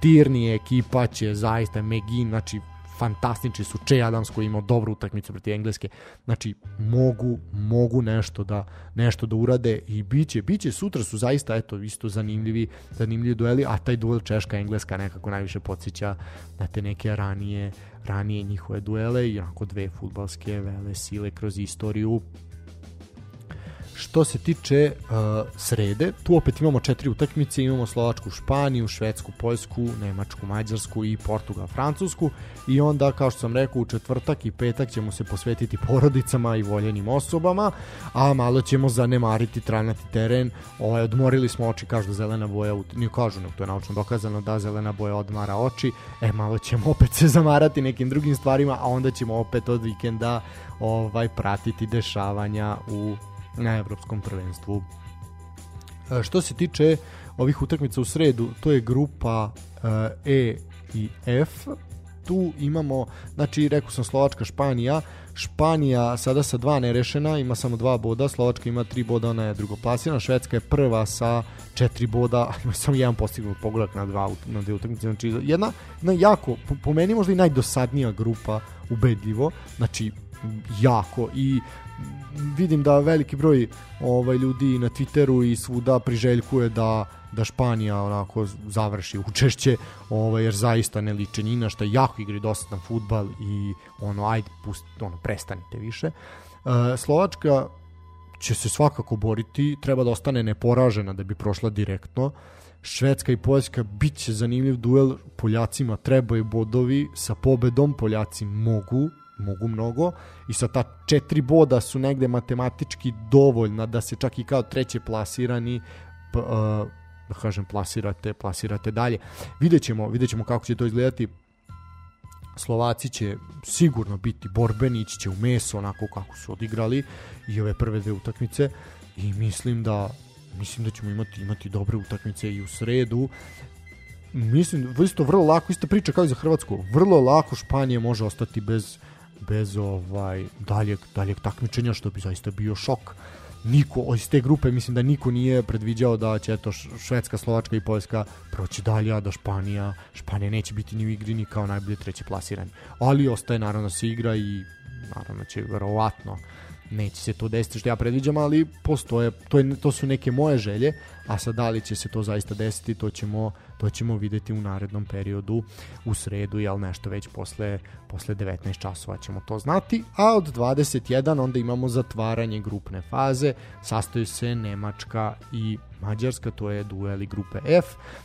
Tirni ekipa će zaista, Megin, znači fantastični su Che Adams koji imao dobru utakmicu protiv Engleske. Znači mogu mogu nešto da nešto da urade i biće biće sutra su zaista eto isto zanimljivi zanimljivi dueli, a taj duel Češka Engleska nekako najviše podsjeća na te neke ranije ranije njihove duele i onako dve futbalske vele sile kroz istoriju Što se tiče uh, srede, tu opet imamo četiri utakmice, imamo Slovačku, Španiju, Švedsku, Poljsku, Nemačku, Mađarsku i Portugal, Francusku i onda, kao što sam rekao, u četvrtak i petak ćemo se posvetiti porodicama i voljenim osobama, a malo ćemo zanemariti tranati teren, ovaj, odmorili smo oči, kažu da zelena boja, nije kažu, nego to je naučno dokazano da zelena boja odmara oči, e malo ćemo opet se zamarati nekim drugim stvarima, a onda ćemo opet od vikenda ovaj pratiti dešavanja u na evropskom prvenstvu. E, što se tiče ovih utakmica u sredu, to je grupa e, e i F. Tu imamo, znači rekao sam Slovačka, Španija. Španija sada sa dva nerešena, ima samo dva boda, Slovačka ima tri boda, ona je drugoplasirana, Švedska je prva sa četiri boda, ima samo jedan postignut pogledak na, dva, na dve utakmice, znači jedna, jedna jako, po, po meni možda i najdosadnija grupa ubedljivo, znači jako i vidim da veliki broj ovaj ljudi na Twitteru i svuda priželjkuje da da Španija onako završi učešće, ovaj jer zaista ne liče ni na šta, jako igri dosadan fudbal i ono ajde pust, ono prestanite više. Uh, Slovačka će se svakako boriti, treba da ostane neporažena da bi prošla direktno. Švedska i Poljska bit će zanimljiv duel, Poljacima trebaju bodovi, sa pobedom Poljaci mogu mogu mnogo i sa ta četiri boda su negde matematički dovoljna da se čak i kao treće plasirani p, uh, da kažem plasirate, plasirate dalje. Videćemo, videćemo kako će to izgledati. Slovaci će sigurno biti borbeni, ići će u meso onako kako su odigrali i ove prve dve utakmice i mislim da mislim da ćemo imati imati dobre utakmice i u sredu mislim isto vrlo lako ista priča kao i za Hrvatsku vrlo lako Španija može ostati bez bez ovaj daljeg, daljeg takmičenja što bi zaista bio šok niko iz te grupe mislim da niko nije predviđao da će eto Švedska, Slovačka i Poljska proći dalje, a da Španija Španija neće biti ni u igri ni kao najbolje treće plasirani. Ali ostaje naravno da se igra i naravno će verovatno neće se to desiti što ja predviđam, ali postoje, to, je, to su neke moje želje, a sad da li će se to zaista desiti, to ćemo, to ćemo videti u narednom periodu u sredu, jel nešto već posle, posle 19 časova ćemo to znati, a od 21 onda imamo zatvaranje grupne faze, sastoji se Nemačka i Mađarska, to je dueli grupe F,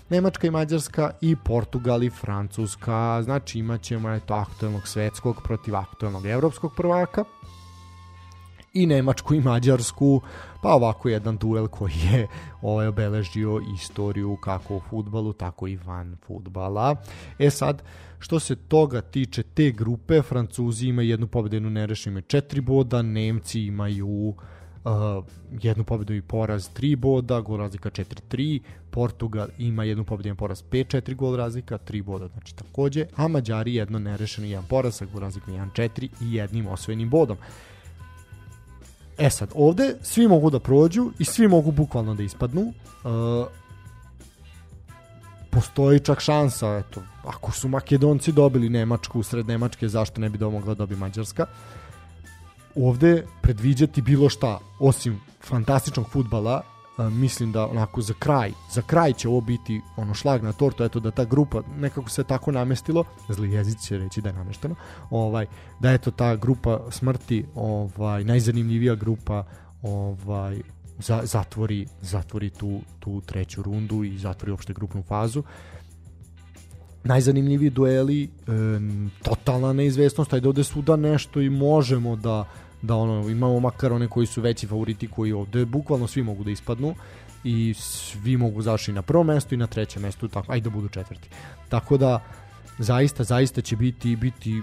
Nemačka i Mađarska i Portugal i Francuska, znači imat ćemo eto aktuelnog svetskog protiv aktuelnog evropskog prvaka, i Nemačku i Mađarsku, pa ovako jedan duel koji je ovaj, obeležio istoriju kako u futbalu, tako i van futbala. E sad, što se toga tiče te grupe, Francuzi imaju jednu pobedu, jednu nerešenu četiri boda, Nemci imaju uh, jednu pobedu i poraz 3 boda, gol razlika 4-3, Portugal ima jednu pobedu i poraz 5-4 gol razlika, 3 boda znači takođe, a Mađari jedno nerešeno i jedan poraz sa gol razlika 1-4 i jednim osvojenim bodom. E sad, ovde svi mogu da prođu i svi mogu bukvalno da ispadnu. Uh, postoji čak šansa, eto, ako su Makedonci dobili Nemačku sred Nemačke, zašto ne bi da mogla da dobi Mađarska? Ovde predviđati bilo šta, osim fantastičnog futbala, mislim da onako za kraj, za kraj će ovo biti ono šlag na tortu, eto da ta grupa nekako se tako namestilo, zli jezic će reći da je namešteno, ovaj, da eto ta grupa smrti, ovaj, najzanimljivija grupa ovaj, za, zatvori, zatvori tu, tu treću rundu i zatvori uopšte grupnu fazu. Najzanimljiviji dueli, e, totalna neizvestnost, ajde ovde svuda nešto i možemo da da ono imamo makar one koji su veći favoriti koji ovde bukvalno svi mogu da ispadnu i svi mogu zašli na prvo mesto i na treće mesto tako ajde da budu četvrti tako da zaista zaista će biti biti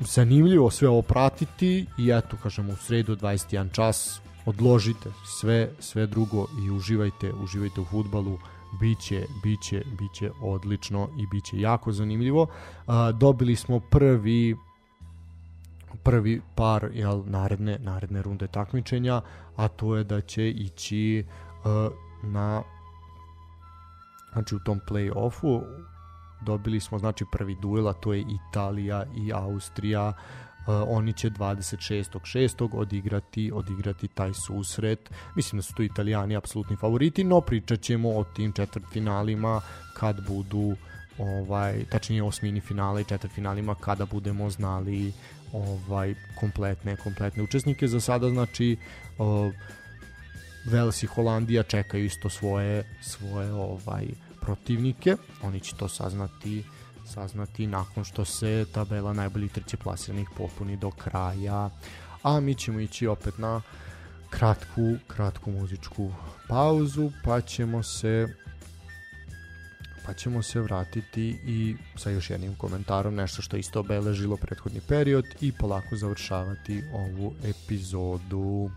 zanimljivo sve ovo pratiti i eto kažemo u sredu 21 čas odložite sve sve drugo i uživajte uživajte u fudbalu biće biće biće odlično i biće jako zanimljivo. Dobili smo prvi prvi par jel, naredne, naredne runde takmičenja, a to je da će ići uh, na znači u tom play-offu dobili smo znači prvi duel, a to je Italija i Austrija. Uh, oni će 26.6. odigrati odigrati taj susret. Mislim da su tu Italijani apsolutni favoriti, no pričat ćemo o tim četvrtfinalima kad budu ovaj tačnije osmini finala i četvrtfinalima kada budemo znali ovaj kompletne kompletne učesnike za sada znači uh, Vels i Holandija čekaju isto svoje svoje ovaj protivnike. Oni će to saznati saznati nakon što se tabela najboljih treće plasiranih popuni do kraja. A mi ćemo ići opet na kratku, kratku muzičku pauzu, pa ćemo se pa ćemo se vratiti i sa još jednim komentarom, nešto što isto obeležilo prethodni period i polako završavati ovu epizodu.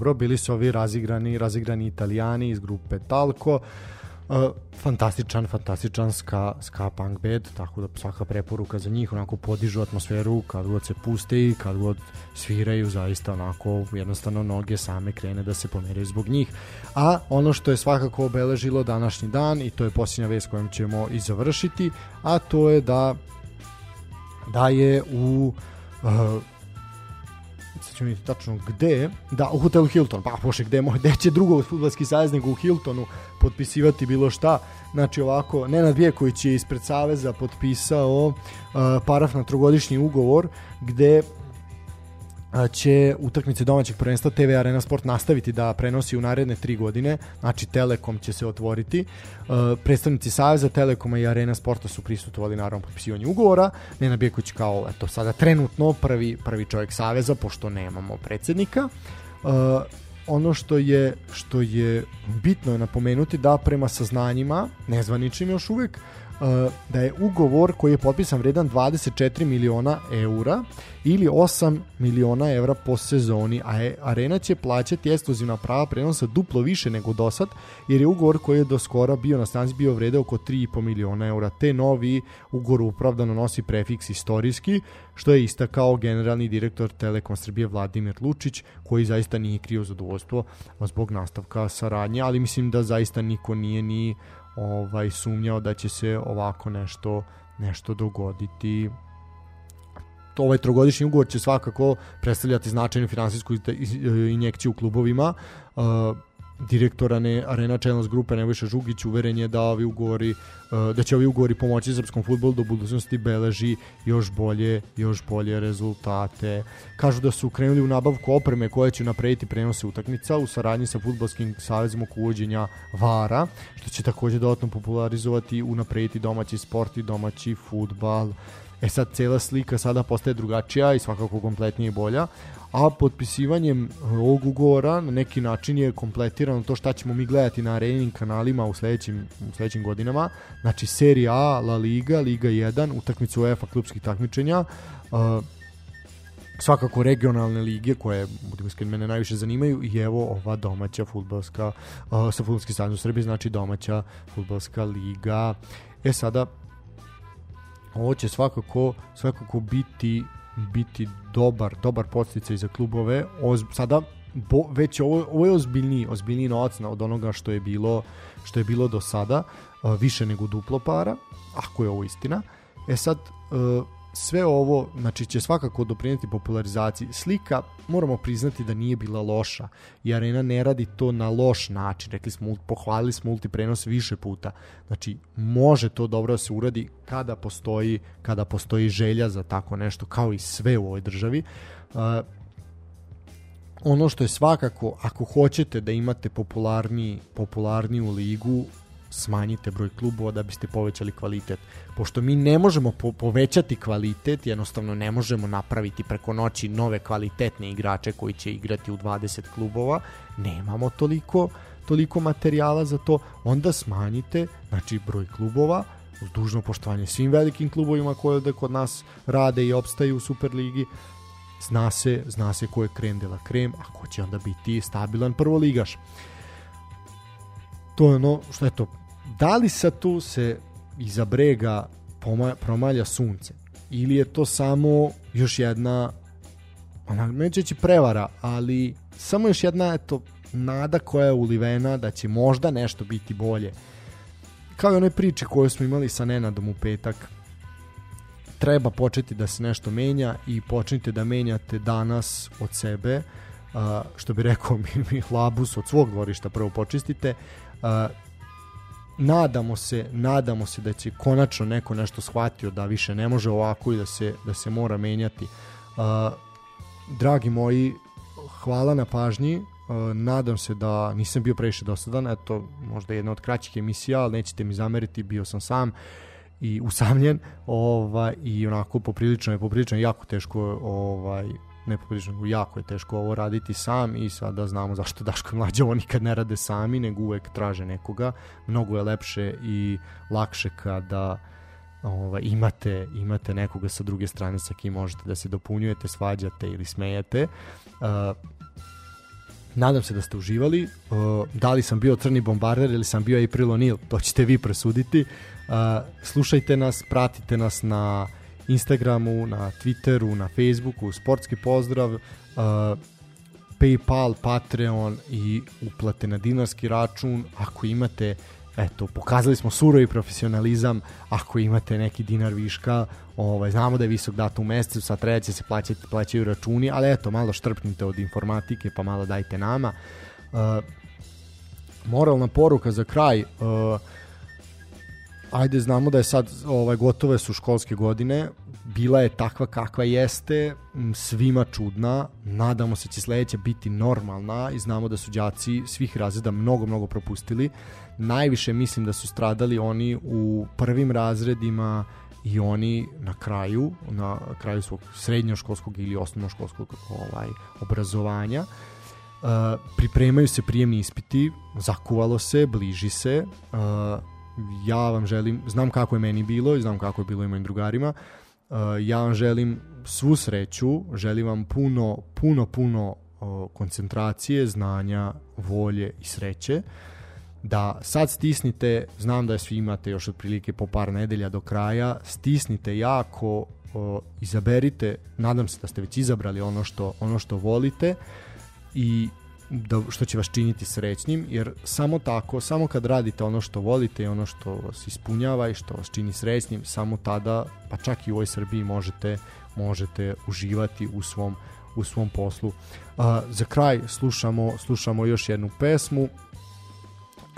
Dobro, bili su ovi razigrani, razigrani italijani iz grupe Talco. Uh, fantastičan, fantastičan ska, ska punk band, tako da svaka preporuka za njih, onako podižu atmosferu kad god se puste i kad god sviraju, zaista onako jednostavno noge same krene da se pomeraju zbog njih. A ono što je svakako obeležilo današnji dan i to je posljednja vest kojom ćemo i završiti, a to je da da je u uh, sad ću vidjeti tačno gde, da, u hotelu Hilton, pa poše gde, mo- gde će drugo futbalski savez nego u Hiltonu potpisivati bilo šta, znači ovako, Nenad Vjeković je ispred saveza potpisao uh, paraf na trogodišnji ugovor gde će utakmice domaćeg prvenstva TV Arena Sport nastaviti da prenosi u naredne tri godine, znači Telekom će se otvoriti. Uh, predstavnici Saveza Telekoma i Arena Sporta su prisustvovali naravno potpisivanju ugovora. Nena Bjeković kao eto sada trenutno prvi prvi čovjek Saveza pošto nemamo predsednika. Uh, ono što je što je bitno je napomenuti da prema saznanjima nezvaničnim još uvek da je ugovor koji je potpisan vredan 24 miliona eura ili 8 miliona evra po sezoni, a Arena će plaćati ekskluzivna prava prenosa duplo više nego do sad, jer je ugovor koji je do skora bio na snazi bio vrede oko 3,5 miliona eura, te novi ugovor upravdano nosi prefiks istorijski, što je istakao generalni direktor Telekom Srbije Vladimir Lučić, koji zaista nije krio zadovoljstvo zbog nastavka saradnje, ali mislim da zaista niko nije ni ovaj sumnjao da će se ovako nešto nešto dogoditi ovaj trogodišnji ugovor će svakako predstavljati značajnu finansijsku injekciju u klubovima. Uh, direktor Arena Challenge grupe Nebojša Žugić uveren je da ovi ugovori da će ovi ugovori pomoći srpskom fudbalu da u budućnosti beleži još bolje još bolje rezultate. Kažu da su krenuli u nabavku opreme koja će naprediti prenose utakmica u saradnji sa fudbalskim savezom oko uvođenja VARA, što će takođe dodatno popularizovati i unaprediti domaći sport i domaći fudbal. E sad cela slika sada postaje drugačija i svakako kompletnije i bolja, a potpisivanjem ovog ugovora na neki način je kompletirano to šta ćemo mi gledati na arenim kanalima u sledećim, u sledećim godinama. Znači Serija A, La Liga, Liga 1, utakmice UEFA klubskih takmičenja, uh, svakako regionalne lige koje budemo iskreni mene najviše zanimaju i evo ova domaća fudbalska uh, sa fudbalski savez u Srbiji znači domaća fudbalska liga e sada ovo će svakako svakako biti biti dobar dobar podsticaj za klubove. Oz, sada bo, već ovo, ovo je ozbiljniji ozbiljniji novac od onoga što je bilo što je bilo do sada više nego duplo para ako je ovo istina. E sad uh, sve ovo znači će svakako doprineti popularizaciji. Slika moramo priznati da nije bila loša i arena ne radi to na loš način. Rekli smo pohvalili smo multiprenos više puta. Znači može to dobro da se uradi kada postoji kada postoji želja za tako nešto kao i sve u ovoj državi. Uh, ono što je svakako ako hoćete da imate popularni popularniju ligu smanjite broj klubova da biste povećali kvalitet. Pošto mi ne možemo po povećati kvalitet, jednostavno ne možemo napraviti preko noći nove kvalitetne igrače koji će igrati u 20 klubova, nemamo toliko toliko materijala za to, onda smanjite znači broj klubova uz dužno poštovanje svim velikim klubovima koje da kod nas rade i opstaju u Superligi, zna se, zna se ko je krem de la krem, a ko će onda biti stabilan prvoligaš. To je ono što eto, da li sa tu se iza brega promalja sunce? Ili je to samo još jedna ona neće prevara, ali samo još jedna eto nada koja je ulivena da će možda nešto biti bolje. Kao i one priče koje smo imali sa Nenadom u petak, treba početi da se nešto menja i počnite da menjate danas od sebe, što bi rekao mi Labus od svog dvorišta prvo počistite, nadamo se, nadamo se da će konačno neko nešto shvatio da više ne može ovako i da se, da se mora menjati. Uh, dragi moji, hvala na pažnji, uh, nadam se da nisam bio previše dosadan, eto, možda jedna od kraćih emisija, ali nećete mi zameriti, bio sam sam i usamljen, ovaj, i onako poprilično je, poprilično jako teško ovaj, nepoprilično jako je teško ovo raditi sam i sada znamo zašto Daško i Mlađa ovo nikad ne rade sami, nego uvek traže nekoga. Mnogo je lepše i lakše kada ovaj, imate, imate nekoga sa druge strane sa kim možete da se dopunjujete, svađate ili smejete. Uh, nadam se da ste uživali. Uh, da li sam bio crni bombarder ili sam bio April O'Neil, to ćete vi presuditi. Uh, slušajte nas, pratite nas na Instagramu, na Twitteru, na Facebooku, sportski pozdrav, uh, PayPal, Patreon i uplate na dinarski račun. Ako imate eto, pokazali smo surovi profesionalizam, ako imate neki dinar viška, ovaj, znamo da je visok datum u mesecu, sa treće se plaćati, plaćaju računi, ali eto, malo štrpnite od informatike, pa malo dajte nama. Uh, moralna poruka za kraj, uh, ajde znamo da je sad ovaj gotove su školske godine bila je takva kakva jeste svima čudna. Nadamo se da će sledeća biti normalna i znamo da su đaci svih razreda mnogo mnogo propustili. Najviše mislim da su stradali oni u prvim razredima i oni na kraju na kraju svog srednjoškolskog ili osnovnoškolskog ovaj obrazovanja. Uh, pripremaju se prijemni ispiti, zakuvalo se, bliži se, uh, ja vam želim, znam kako je meni bilo i znam kako je bilo i mojim drugarima, uh, ja vam želim svu sreću, želim vam puno, puno, puno koncentracije, znanja, volje i sreće, da sad stisnite, znam da svi imate još otprilike po par nedelja do kraja, stisnite jako, izaberite, nadam se da ste već izabrali ono što, ono što volite i da, što će vas činiti srećnim, jer samo tako, samo kad radite ono što volite i ono što vas ispunjava i što vas čini srećnim, samo tada, pa čak i u ovoj Srbiji možete, možete uživati u svom, u svom poslu. A, za kraj slušamo, slušamo još jednu pesmu,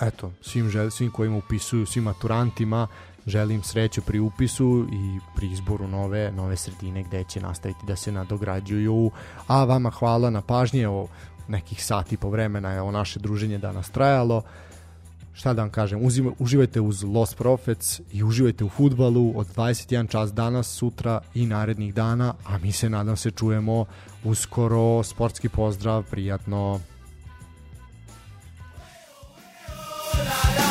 eto, svim, žel, svim kojima upisuju, svim maturantima, želim sreću pri upisu i pri izboru nove nove sredine gde će nastaviti da se nadograđuju. A vama hvala na pažnji, evo nekih sati po vremena je ovo naše druženje danas trajalo. Šta da vam kažem, uzim, uživajte uz Lost Profits i uživajte u futbalu od 21 čas danas, sutra i narednih dana, a mi se nadam se čujemo uskoro. Sportski pozdrav, prijatno! La, la.